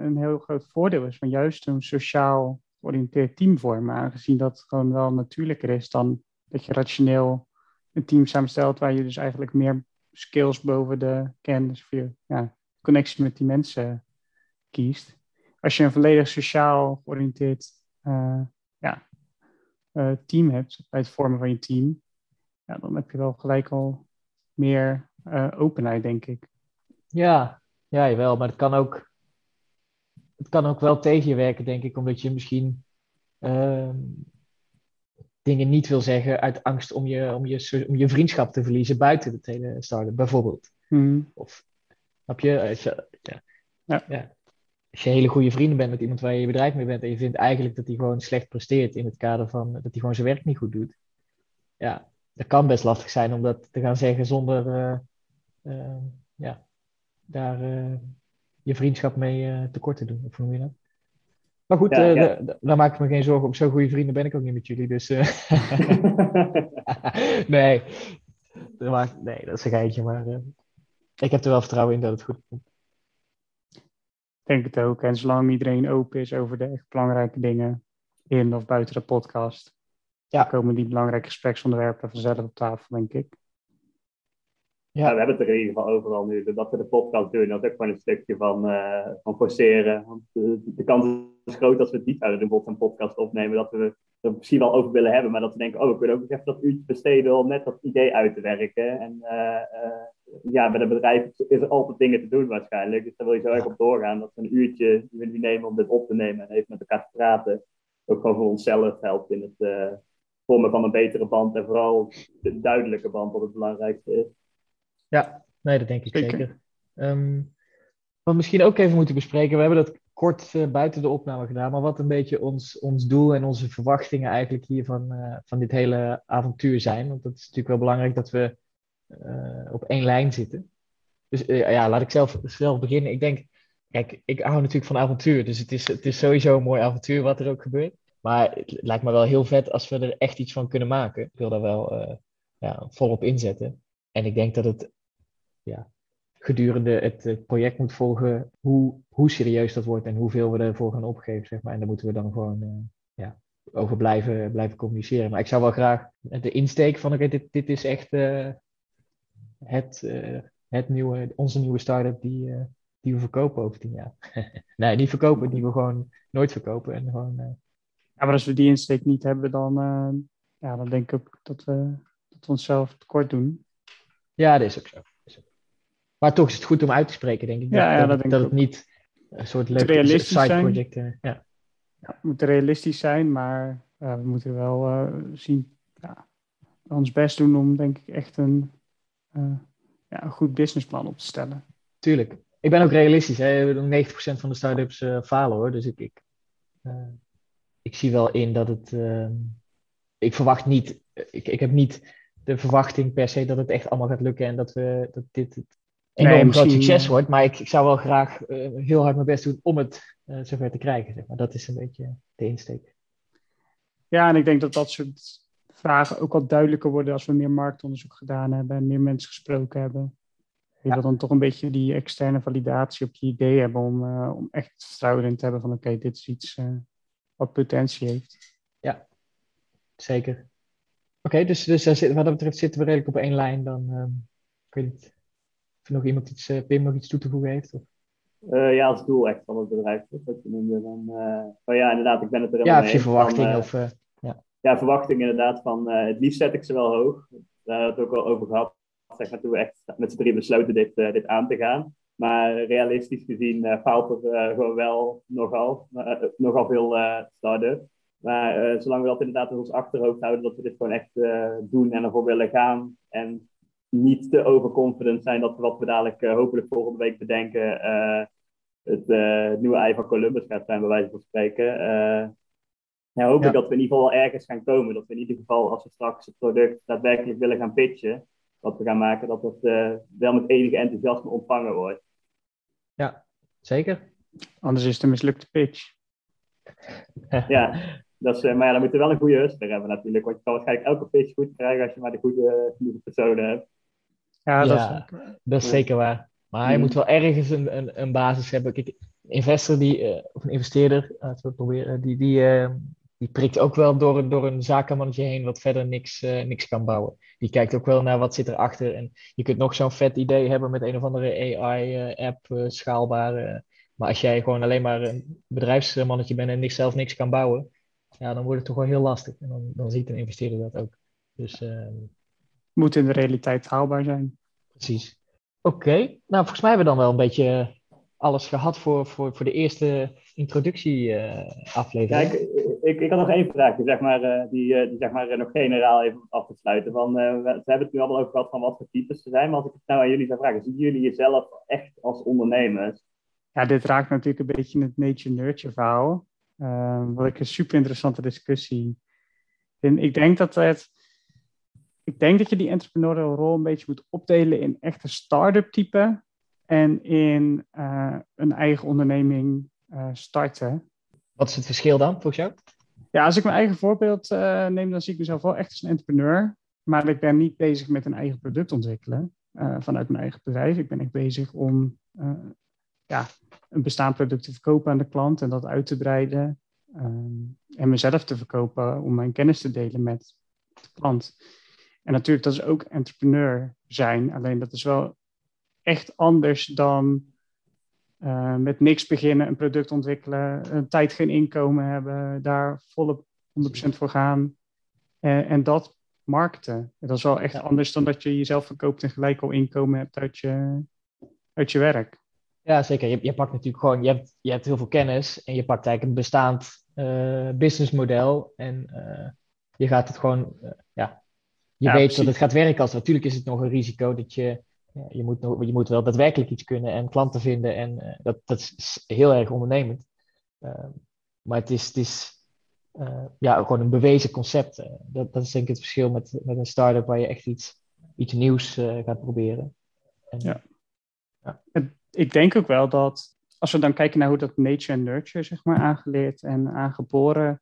een heel groot voordeel is van juist een sociaal georiënteerd team vormen. Aangezien dat gewoon wel natuurlijker is dan dat je rationeel een team samenstelt waar je dus eigenlijk meer skills boven de kennis of je ja, connectie met die mensen kiest. Als je een volledig sociaal georiënteerd eh, ja, eh, team hebt bij het vormen van je team, ja, dan heb je wel gelijk al meer eh, openheid, denk ik. Ja, ja, jawel, maar het kan ook, het kan ook wel tegen je werken, denk ik, omdat je misschien ehm, dingen niet wil zeggen uit angst om je, om je, om je vriendschap te verliezen buiten het hele start bijvoorbeeld. Hmm. Of? Als je, ja. Ja. Ja. Als je hele goede vrienden bent met iemand waar je je bedrijf mee bent en je vindt eigenlijk dat hij gewoon slecht presteert in het kader van dat hij gewoon zijn werk niet goed doet. Ja, dat kan best lastig zijn om dat te gaan zeggen zonder eh, eh, ja, daar eh, je vriendschap mee tekort te doen. Of hoe noem je dat? Maar goed, Ja, ja. daar maak ik me geen zorgen om. Zo goede vrienden ben ik ook niet met jullie. Dus nee. Dat maakt- nee, dat is een geintje. Maar ik heb er wel vertrouwen in dat het goed komt. Ik denk het ook. En zolang iedereen open is over de echt belangrijke dingen in of buiten de podcast, Ja. dan komen die belangrijke gespreksonderwerpen vanzelf op tafel, denk ik. Ja, we hebben het er in ieder geval overal nu. Dat we de podcast doen, dat is ook gewoon een stukje van, eh, van forceren. Want de, de kans is groot dat we het niet zouden doen, bijvoorbeeld een podcast opnemen, dat we er misschien wel over willen hebben, maar dat we denken, oh, we kunnen ook nog even dat uurtje besteden om net dat idee uit te werken. En eh, eh, ja, met een bedrijf is er altijd dingen te doen waarschijnlijk. Dus daar wil je zo erg op doorgaan, dat we een uurtje willen nemen om dit op te nemen en even met elkaar te praten. Ook gewoon voor onszelf helpt in het eh, vormen van een betere band en vooral de duidelijke band wat het belangrijkste is. Ja, nee, dat denk ik zeker. Zeker. Ehm, wat we misschien ook even moeten bespreken. We hebben dat kort eh, buiten de opname gedaan. Maar wat een beetje ons, ons doel en onze verwachtingen eigenlijk hier van, eh, van dit hele avontuur zijn. Want dat is natuurlijk wel belangrijk dat we eh, op één lijn zitten. Dus eh, ja, laat ik zelf, zelf beginnen. Ik denk, kijk, ik hou natuurlijk van avontuur. Dus het is, het is sowieso een mooi avontuur wat er ook gebeurt. Maar het lijkt me wel heel vet als we er echt iets van kunnen maken. Ik wil daar wel eh, ja, volop inzetten. En ik denk dat het ja, gedurende het, project moet volgen hoe, hoe serieus dat wordt en hoeveel we ervoor gaan opgeven. Zeg maar. En daar moeten we dan gewoon ja, over blijven, blijven communiceren. Maar ik zou wel graag de insteek van, oké, dit, dit is echt het, eh, het nieuwe, onze nieuwe start-up die, eh, die we verkopen over tien jaar. nee, niet verkopen, die we gewoon nooit verkopen. En gewoon, eh, Ja, maar als we die insteek niet hebben, dan, ja, dan denk ik ook dat we, dat we onszelf tekort doen. ja, dat is ook zo. Dat is ook- Maar toch is het goed om uit te spreken, denk ik. Ja, ja, dat, dat denk dat ik het niet een soort leuk side project. Ja. Ja, we moeten realistisch zijn, maar we moeten wel zien, ja, ons best doen om denk ik echt een, ja, een goed businessplan op te stellen. Tuurlijk. Ik ben ook realistisch. Hè. Ik bedoel, 90% van de start-ups eh, falen hoor. Dus ik, ik, eh, ik zie wel in dat het. ik verwacht niet. Ik, ik heb niet de verwachting per se dat het echt allemaal gaat lukken en dat, we, dat dit het Nee, enorm groot succes eh, wordt. Maar ik, ik zou wel graag eh, heel hard mijn best doen om het eh, zover te krijgen. Zeg maar. Dat is een beetje de insteek. Ja, en ik denk dat dat soort vragen ook wat duidelijker worden als we meer marktonderzoek gedaan hebben en meer mensen gesproken hebben. Je wil dan toch een beetje die externe validatie op je idee hebben om, eh, om echt vertrouwen in te hebben van oké, dit is iets eh, wat potentie heeft. Zeker. Oké, dus, dus zit- wat dat betreft zitten we redelijk op één lijn. Dan ehm, ik weet niet of er nog iemand iets, eh, Pim nog iets toe te voegen heeft. Of... Eh, ja, als doel echt van het bedrijf. Dat je noemde. Dan, eh, oh ja, inderdaad, ik ben het er Ja, helemaal of mee je eens. verwachting. Van, eh, of, ja, verwachting inderdaad van eh, het liefst zet ik ze wel hoog. Daar hebben we het ook al over gehad. Zeg maar, toen we echt met z'n drieën besloten dit, eh, dit aan te gaan. Maar realistisch gezien eh, faalt er gewoon wel nogal, nogal veel start-up. Maar zolang we dat inderdaad in ons achterhoofd houden, dat we dit gewoon echt doen en ervoor willen gaan. En niet te overconfident zijn dat we wat we dadelijk hopelijk volgende week bedenken. het nieuwe ei van Columbus gaat zijn, bij wijze van spreken. Ja, hoop Ja. ik dat we in ieder geval wel ergens gaan komen. Dat we in ieder geval, als we straks het product daadwerkelijk willen gaan pitchen, wat we gaan maken, dat dat eh, wel met enige enthousiasme ontvangen wordt. zeker. Anders is het een mislukte pitch. Ja, dat is, eh, maar ja, dan moet je wel een goede hustler hebben natuurlijk. Want je kan waarschijnlijk elke pitch goed krijgen als je maar de goede, goede personen hebt. Ja, dat Ja. is ook, Dat is Ja. zeker waar. Maar je Mm. moet wel ergens een, een, een basis hebben. Kijk, een investor die, eh, of een investeerder, laten we het proberen, die, die, eh, die prikt ook wel door, een- door een zakenmannetje heen wat verder niks, eh, niks kan bouwen. Die kijkt ook wel naar wat zit erachter. En je kunt nog zo'n vet idee hebben met een of andere AI-app, eh, schaalbaar. eh, maar als jij gewoon alleen maar een bedrijfsmannetje bent en niks, zelf niks kan bouwen, ja, dan wordt het toch wel heel lastig. En dan, dan ziet een investeerder dat ook. Dus eh, moet in de realiteit haalbaar zijn. Precies. Oké, nou volgens mij hebben we dan wel een beetje alles gehad voor, voor, voor de eerste introductieaflevering. ja, ik, ik, ik, had nog één vraag, zeg maar, die, die zeg maar, nog generaal even af te sluiten. Van, we, we, hebben het nu allemaal over gehad van wat voor types ze zijn, maar als ik het nou aan jullie zou vragen, zien jullie jezelf echt als ondernemers? Ja, dit raakt natuurlijk een beetje het nature-nurture verhaal. Uh, wat ik een super interessante discussie vind. Ik denk dat het. Ik denk dat je die entrepreneurial rol een beetje moet opdelen in echte start-up type en in uh, een eigen onderneming uh, starten. Wat is het verschil dan, volgens jou? Ja, als ik mijn eigen voorbeeld uh, neem, dan zie ik mezelf wel echt als een entrepreneur. Maar ik ben niet bezig met een eigen product ontwikkelen vanuit mijn eigen bedrijf. Ik ben echt bezig om ja, een bestaand product te verkopen aan de klant en dat uit te breiden. Um, en mezelf te verkopen om mijn kennis te delen met de klant. En natuurlijk, dat is ook entrepreneur zijn. Alleen dat is wel echt anders dan uh, met niks beginnen, een product ontwikkelen, een tijd geen inkomen hebben, daar volle 100% voor gaan en, en dat markten. Dat is wel echt anders dan dat je jezelf verkoopt en gelijk al inkomen hebt uit je, uit je werk. Ja, zeker. Je, je pakt natuurlijk gewoon, je hebt, je hebt heel veel kennis en je pakt eigenlijk een bestaand uh, businessmodel en uh, je gaat het gewoon, uh, ja, je ja, weet precies. dat het gaat werken. Als, natuurlijk is het nog een risico dat je, je, moet je moet wel daadwerkelijk iets kunnen en klanten vinden en dat, dat is heel erg ondernemend. maar het is, het is ja, gewoon een bewezen concept. dat, dat is denk ik het verschil met, met een start-up waar je echt iets, iets nieuws gaat proberen. En, ja. ja ik denk ook wel dat als we dan kijken naar hoe dat nature en nurture, zeg maar, aangeleerd en aangeboren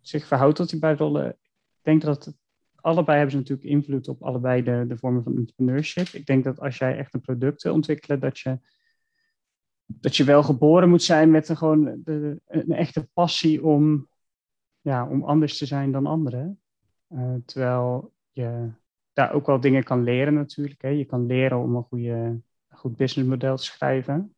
zich verhoudt tot die beide rollen, ik denk dat het, allebei hebben ze natuurlijk invloed op allebei de, de vormen van entrepreneurship. Ik denk dat als jij echt een product wil ontwikkelen, dat je, dat je wel geboren moet zijn met een, gewoon de, een echte passie om, ja, om anders te zijn dan anderen. Uh, terwijl je daar ook wel dingen kan leren natuurlijk. Hè. Je kan leren om een goede goed businessmodel te schrijven.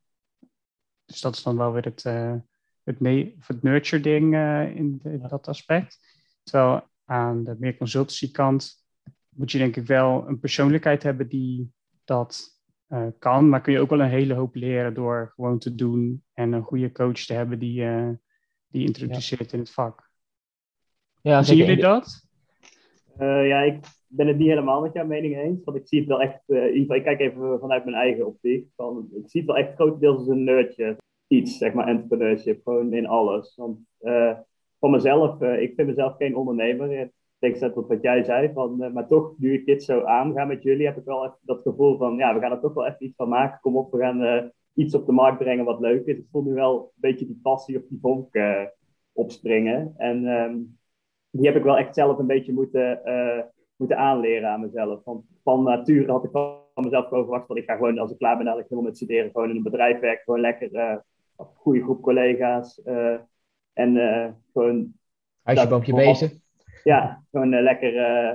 Dus dat is dan wel weer het, uh, het, het nurture ding uh, in, in, dat aspect. Terwijl aan de meer consultancy kant moet je denk ik wel een persoonlijkheid hebben die dat uh, kan. Maar kun je ook wel een hele hoop leren door gewoon te doen en een goede coach te hebben die, die introduceert ja. in het vak. Ja, Zien jullie dat? ja, ik ben het niet helemaal met jouw mening eens. Want ik zie het wel echt, uh, in ieder geval, ik kijk even vanuit mijn eigen optiek. Van, ik zie het wel echt grotendeels als een nerdje. Iets, zeg maar, entrepreneurship. Gewoon in alles. Want uh, voor mezelf, uh, ik vind mezelf geen ondernemer. Tegenstelling tot wat jij zei. Van, maar toch, nu ik dit zo aanga met jullie, heb ik wel even dat gevoel van, ja, we gaan er toch wel even iets van maken. Kom op, we gaan iets op de markt brengen wat leuk is. Ik voel nu wel een beetje die passie of die vonk opspringen. En um, die heb ik wel echt zelf een beetje moeten moeten aanleren aan mezelf. Want van nature had ik van mezelf gewoon verwacht dat ik ga gewoon, als ik klaar ben, dat ik helemaal met studeren, gewoon in een bedrijf werken, gewoon lekker, uh, goede groep collega's. En uh, gewoon... Huisje, bezig. Ja, gewoon lekker,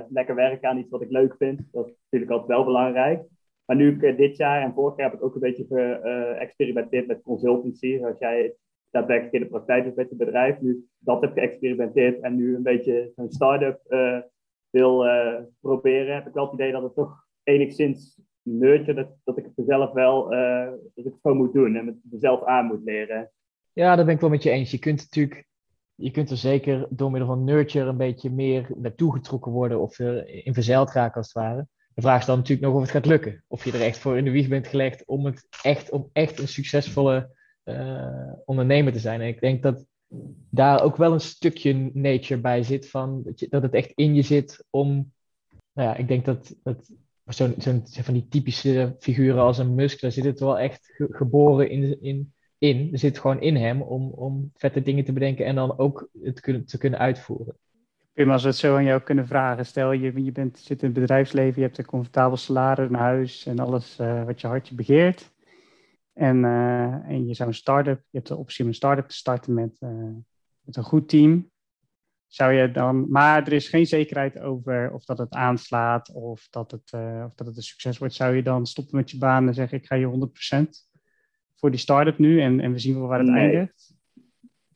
lekker werken aan iets wat ik leuk vind. Dat is natuurlijk altijd wel belangrijk. Maar nu ik dit jaar en vorig jaar heb ik ook een beetje geëxperimenteerd met consultancy. Zoals jij daadwerkelijk in de praktijk hebt met het bedrijf. Nu dat heb geëxperimenteerd en nu een beetje een start-up wil uh, proberen, heb ik wel het idee dat het toch enigszins nurture, dat, dat ik het mezelf wel, uh, dat ik het gewoon moet doen en het mezelf aan moet leren. Ja, dat ben ik wel met je eens. Je kunt natuurlijk, je kunt er zeker door middel van nurture een beetje meer naartoe getrokken worden of in verzeild raken als het ware. De vraag is dan natuurlijk nog of het gaat lukken. Of je er echt voor in de wieg bent gelegd om, het echt, om echt een succesvolle uh, ondernemer te zijn. En ik denk dat daar ook wel een stukje nature bij zit. Van, dat, je, dat het echt in je zit om. Nou ja, ik denk dat, dat zo'n zo van die typische figuren als een Musk, daar zit het wel echt geboren in, in, in. Zit gewoon in hem om, om vette dingen te bedenken en dan ook het kunnen, te kunnen uitvoeren. Pim, als we het zo aan jou kunnen vragen, stel je, je bent, zit in het bedrijfsleven, je hebt een comfortabel salaris, een huis en alles uh, wat je hartje begeert. En, uh, en je zou een start-up, je hebt de optie om een start-up te starten met, uh, met een goed team. Zou je dan, maar er is geen zekerheid over of dat het aanslaat of dat het, of dat het een succes wordt. Zou je dan stoppen met je baan en zeggen: Ik ga je 100% voor die start-up nu en, en we zien wel waar het nee. eindigt?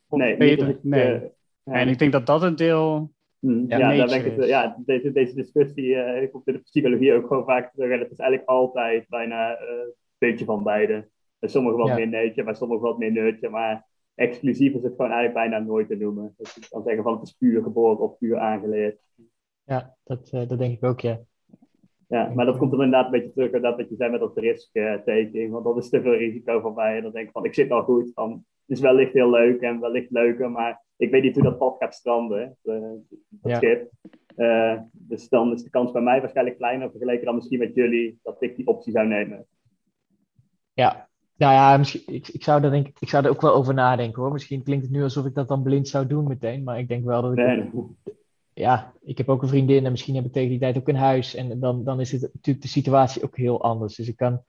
Of nee, nee. Ik, nee. En ik denk dat dat een deel. Hmm, ja, ja, denk ik, ja deze, deze discussie uh, komt in de psychologie ook gewoon vaak terug. En het is eigenlijk altijd bijna een beetje van beide. Bij sommigen wat meer neutje, bij sommigen wat meer neutje. Maar exclusief is het gewoon eigenlijk bijna nooit te noemen. Dus je kan zeggen van het is puur geboren of puur aangeleerd. Ja, dat, uh, dat denk ik ook, ja. Ja, maar dat komt er inderdaad een beetje terug dat wat je zei met dat risk-taking. want dat is te veel risico voor mij. En dan denk ik van, ik zit al goed. Het is wellicht heel leuk en wellicht leuker, maar ik weet niet hoe dat pad gaat stranden, uh, dat schip. Uh, dus dan is de kans bij mij waarschijnlijk kleiner vergeleken dan misschien met jullie dat ik die optie zou nemen. Ja, nou ja, misschien, ik, ik, zou daar denk, ik zou er ook wel over nadenken hoor. Misschien klinkt het nu alsof ik dat dan blind zou doen meteen, maar ik denk wel dat ik. Nee. Ja, ik heb ook een vriendin en misschien heb ik tegen die tijd ook een huis. En dan, dan is het natuurlijk de situatie ook heel anders. Dus ik kan.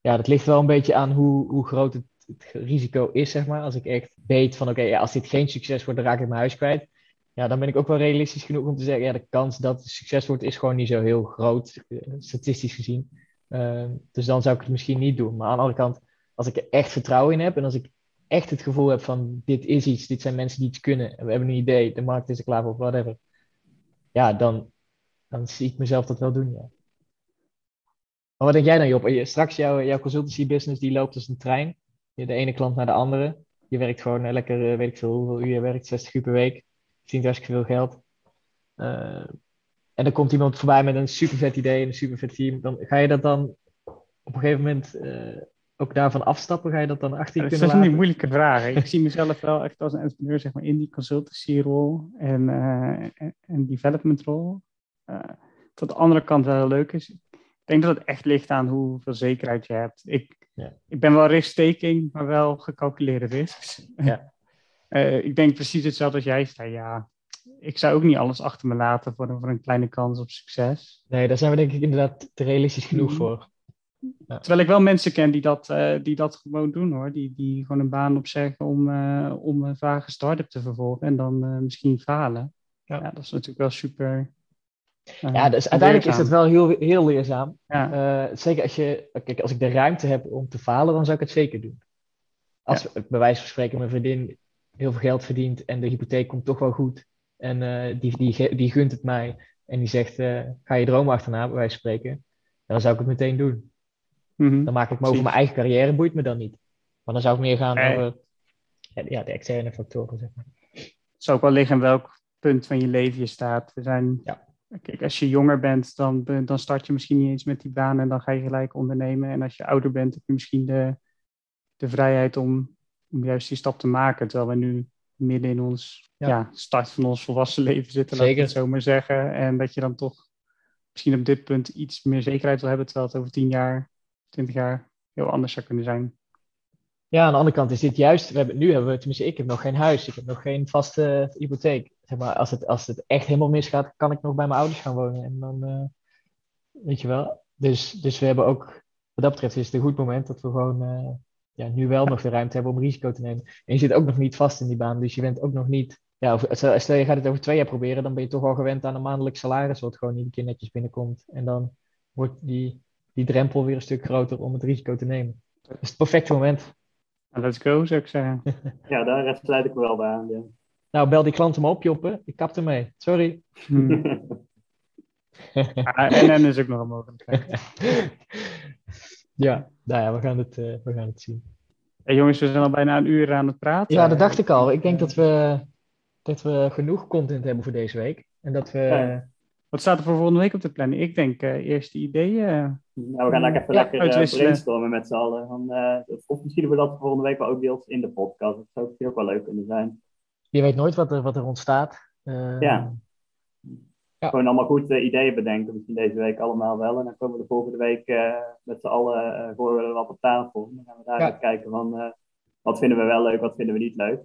Ja, dat ligt wel een beetje aan hoe, hoe groot het, risico is, zeg maar. Als ik echt weet van oké, ja, als dit geen succes wordt, dan raak ik mijn huis kwijt ja, dan ben ik ook wel realistisch genoeg om te zeggen, ja, de kans dat het succes wordt is gewoon niet zo heel groot, eh, statistisch gezien. Ehm, dus dan zou ik het misschien niet doen. Maar aan de andere kant, als ik er echt vertrouwen in heb en als ik echt het gevoel heb van dit is iets, dit zijn mensen die iets kunnen, en we hebben een idee, de markt is er klaar voor, whatever. Ja, dan, dan zie ik mezelf dat wel doen, ja. Maar wat denk jij dan, Job? Straks jouw, jouw consultancy business, die loopt als een trein. De ene klant naar de andere. Je werkt gewoon eh, lekker, eh, weet ik veel hoeveel uur je werkt, 60 uur per week verdient hartstikke veel geld. Uh, en dan komt iemand voorbij met een super vet idee en een super vet team. Dan ga je dat dan op een gegeven moment ook daarvan afstappen? Ga je dat dan achter je kunnen laten? Dat is een moeilijke vraag. Ik zie mezelf wel echt als een entrepreneur zeg maar, in die consultancy-rol en, uh, en development-rol. tot de andere kant wel leuk is. Ik denk dat het echt ligt aan hoeveel zekerheid je hebt. Ik, ja. ik ben wel risk-taking, maar wel gecalculeerde risks. Ja. Uh, ik denk precies hetzelfde als jij zei. Ja, ik zou ook niet alles achter me laten voor, voor een kleine kans op succes. Nee, daar zijn we denk ik inderdaad te realistisch genoeg mhm. voor. Ja. Terwijl ik wel mensen ken die dat, uh, die dat gewoon doen hoor. Die, die gewoon een baan opzeggen om, uh, om een vage start-up te vervolgen en dan misschien falen. Ja. ja. dat is natuurlijk wel super. ja, dus uiteindelijk is het wel heel, heel leerzaam. Ja. zeker als je, kijk, als ik de ruimte heb om te falen, dan zou ik het zeker doen. Als bij wijze van spreken mijn vriendin heel veel geld verdient en de hypotheek komt toch wel goed. En uh, die, die, die gunt het mij en die zegt, uh, ga je droom achterna, bij wijze van spreken. Dan zou ik het meteen doen. Mm-hmm. Dan maak ik me over mijn eigen carrière, boeit me dan niet. Maar dan zou ik meer gaan nee. over ja, de externe factoren, zeg maar. Het zou ook wel liggen in welk punt van je leven je staat. Er zijn, ja. Kijk, als je jonger bent, dan, dan start je misschien niet eens met die baan en dan ga je gelijk ondernemen. En als je ouder bent, heb je misschien de, de vrijheid om om juist die stap te maken. Terwijl we nu midden in ons ja. start van ons volwassen leven zitten, laat ik het zo maar zeggen. En dat je dan toch misschien op dit punt iets meer zekerheid wil hebben, terwijl het over tien jaar, twintig jaar heel anders zou kunnen zijn. Ja, aan de andere kant is dit juist, we hebben, nu hebben we, tenminste ik heb nog geen huis, ik heb nog geen vaste hypotheek. Zeg maar, als het, als het echt helemaal misgaat, kan ik nog bij mijn ouders gaan wonen. En dan, uh, weet je wel. Dus, dus we hebben ook, wat dat betreft is het een goed moment dat we gewoon uh, ja, nu wel nog de ruimte hebben om risico te nemen. En je zit ook nog niet vast in die baan, dus je bent ook nog niet. Ja, stel je gaat het over twee jaar proberen, dan ben je toch al gewend aan een maandelijk salaris, wat gewoon iedere keer netjes binnenkomt. En dan wordt die, die drempel weer een stuk groter om het risico te nemen. Dat is het perfecte moment. Let's go, zou ik zeggen. ja, daar sluit ik me wel bij aan. Ja. Nou, bel die klanten maar op, Joppe. Ik kap ermee. Sorry. Hmm. ah, en is ook nog een mogelijkheid. Ja, nou ja, we gaan het, uh, we gaan het zien. Hey jongens, we zijn al bijna een uur aan het praten. Ja, dat dacht ik al. Ik denk dat we, dat we genoeg content hebben voor deze week. En dat we... Wat staat er voor volgende week op de planning? Ik denk uh, eerste ideeën. nou, we gaan even ja, lekker uh, brainstormen met z'n allen. Van, of misschien we dat volgende week wel ook deels in de podcast. Dat zou ook wel leuk kunnen zijn. Je weet nooit wat er, wat er ontstaat. ja. Ja. Gewoon allemaal goed uh, ideeën bedenken, misschien deze week allemaal wel. En dan komen we de volgende week uh, met z'n allen uh, voor we wat op tafel. Dan gaan we daar ja. kijken van wat vinden we wel leuk, wat vinden we niet leuk.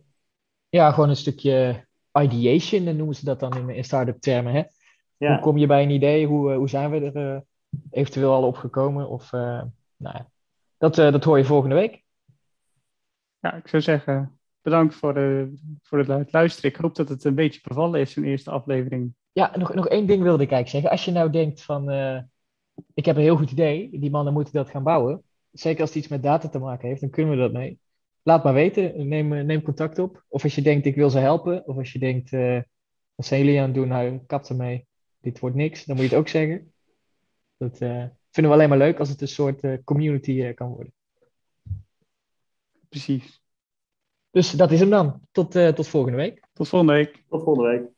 Ja, gewoon een stukje ideation noemen ze dat dan in, in start-up termen. Hè? Ja. Hoe kom je bij een idee? Hoe, hoe zijn we er eventueel al op gekomen? Of, nou ja, dat, dat hoor je volgende week. Ja, ik zou zeggen, bedankt voor, de, voor het luisteren. Ik hoop dat het een beetje bevallen is, een eerste aflevering. Ja, nog, nog één ding wilde ik eigenlijk zeggen. Als je nou denkt van, uh, ik heb een heel goed idee, die mannen moeten dat gaan bouwen. Zeker als het iets met data te maken heeft, dan kunnen we dat mee. Laat maar weten, neem, neem contact op. Of als je denkt, ik wil ze helpen. Of als je denkt, uh, wat zijn jullie aan het doen? Nou, kap ermee. Dit wordt niks. Dan moet je het ook zeggen. Dat uh, vinden we alleen maar leuk als het een soort community kan worden. precies. Dus dat is hem dan. Tot, tot volgende week. Tot volgende week. Tot volgende week.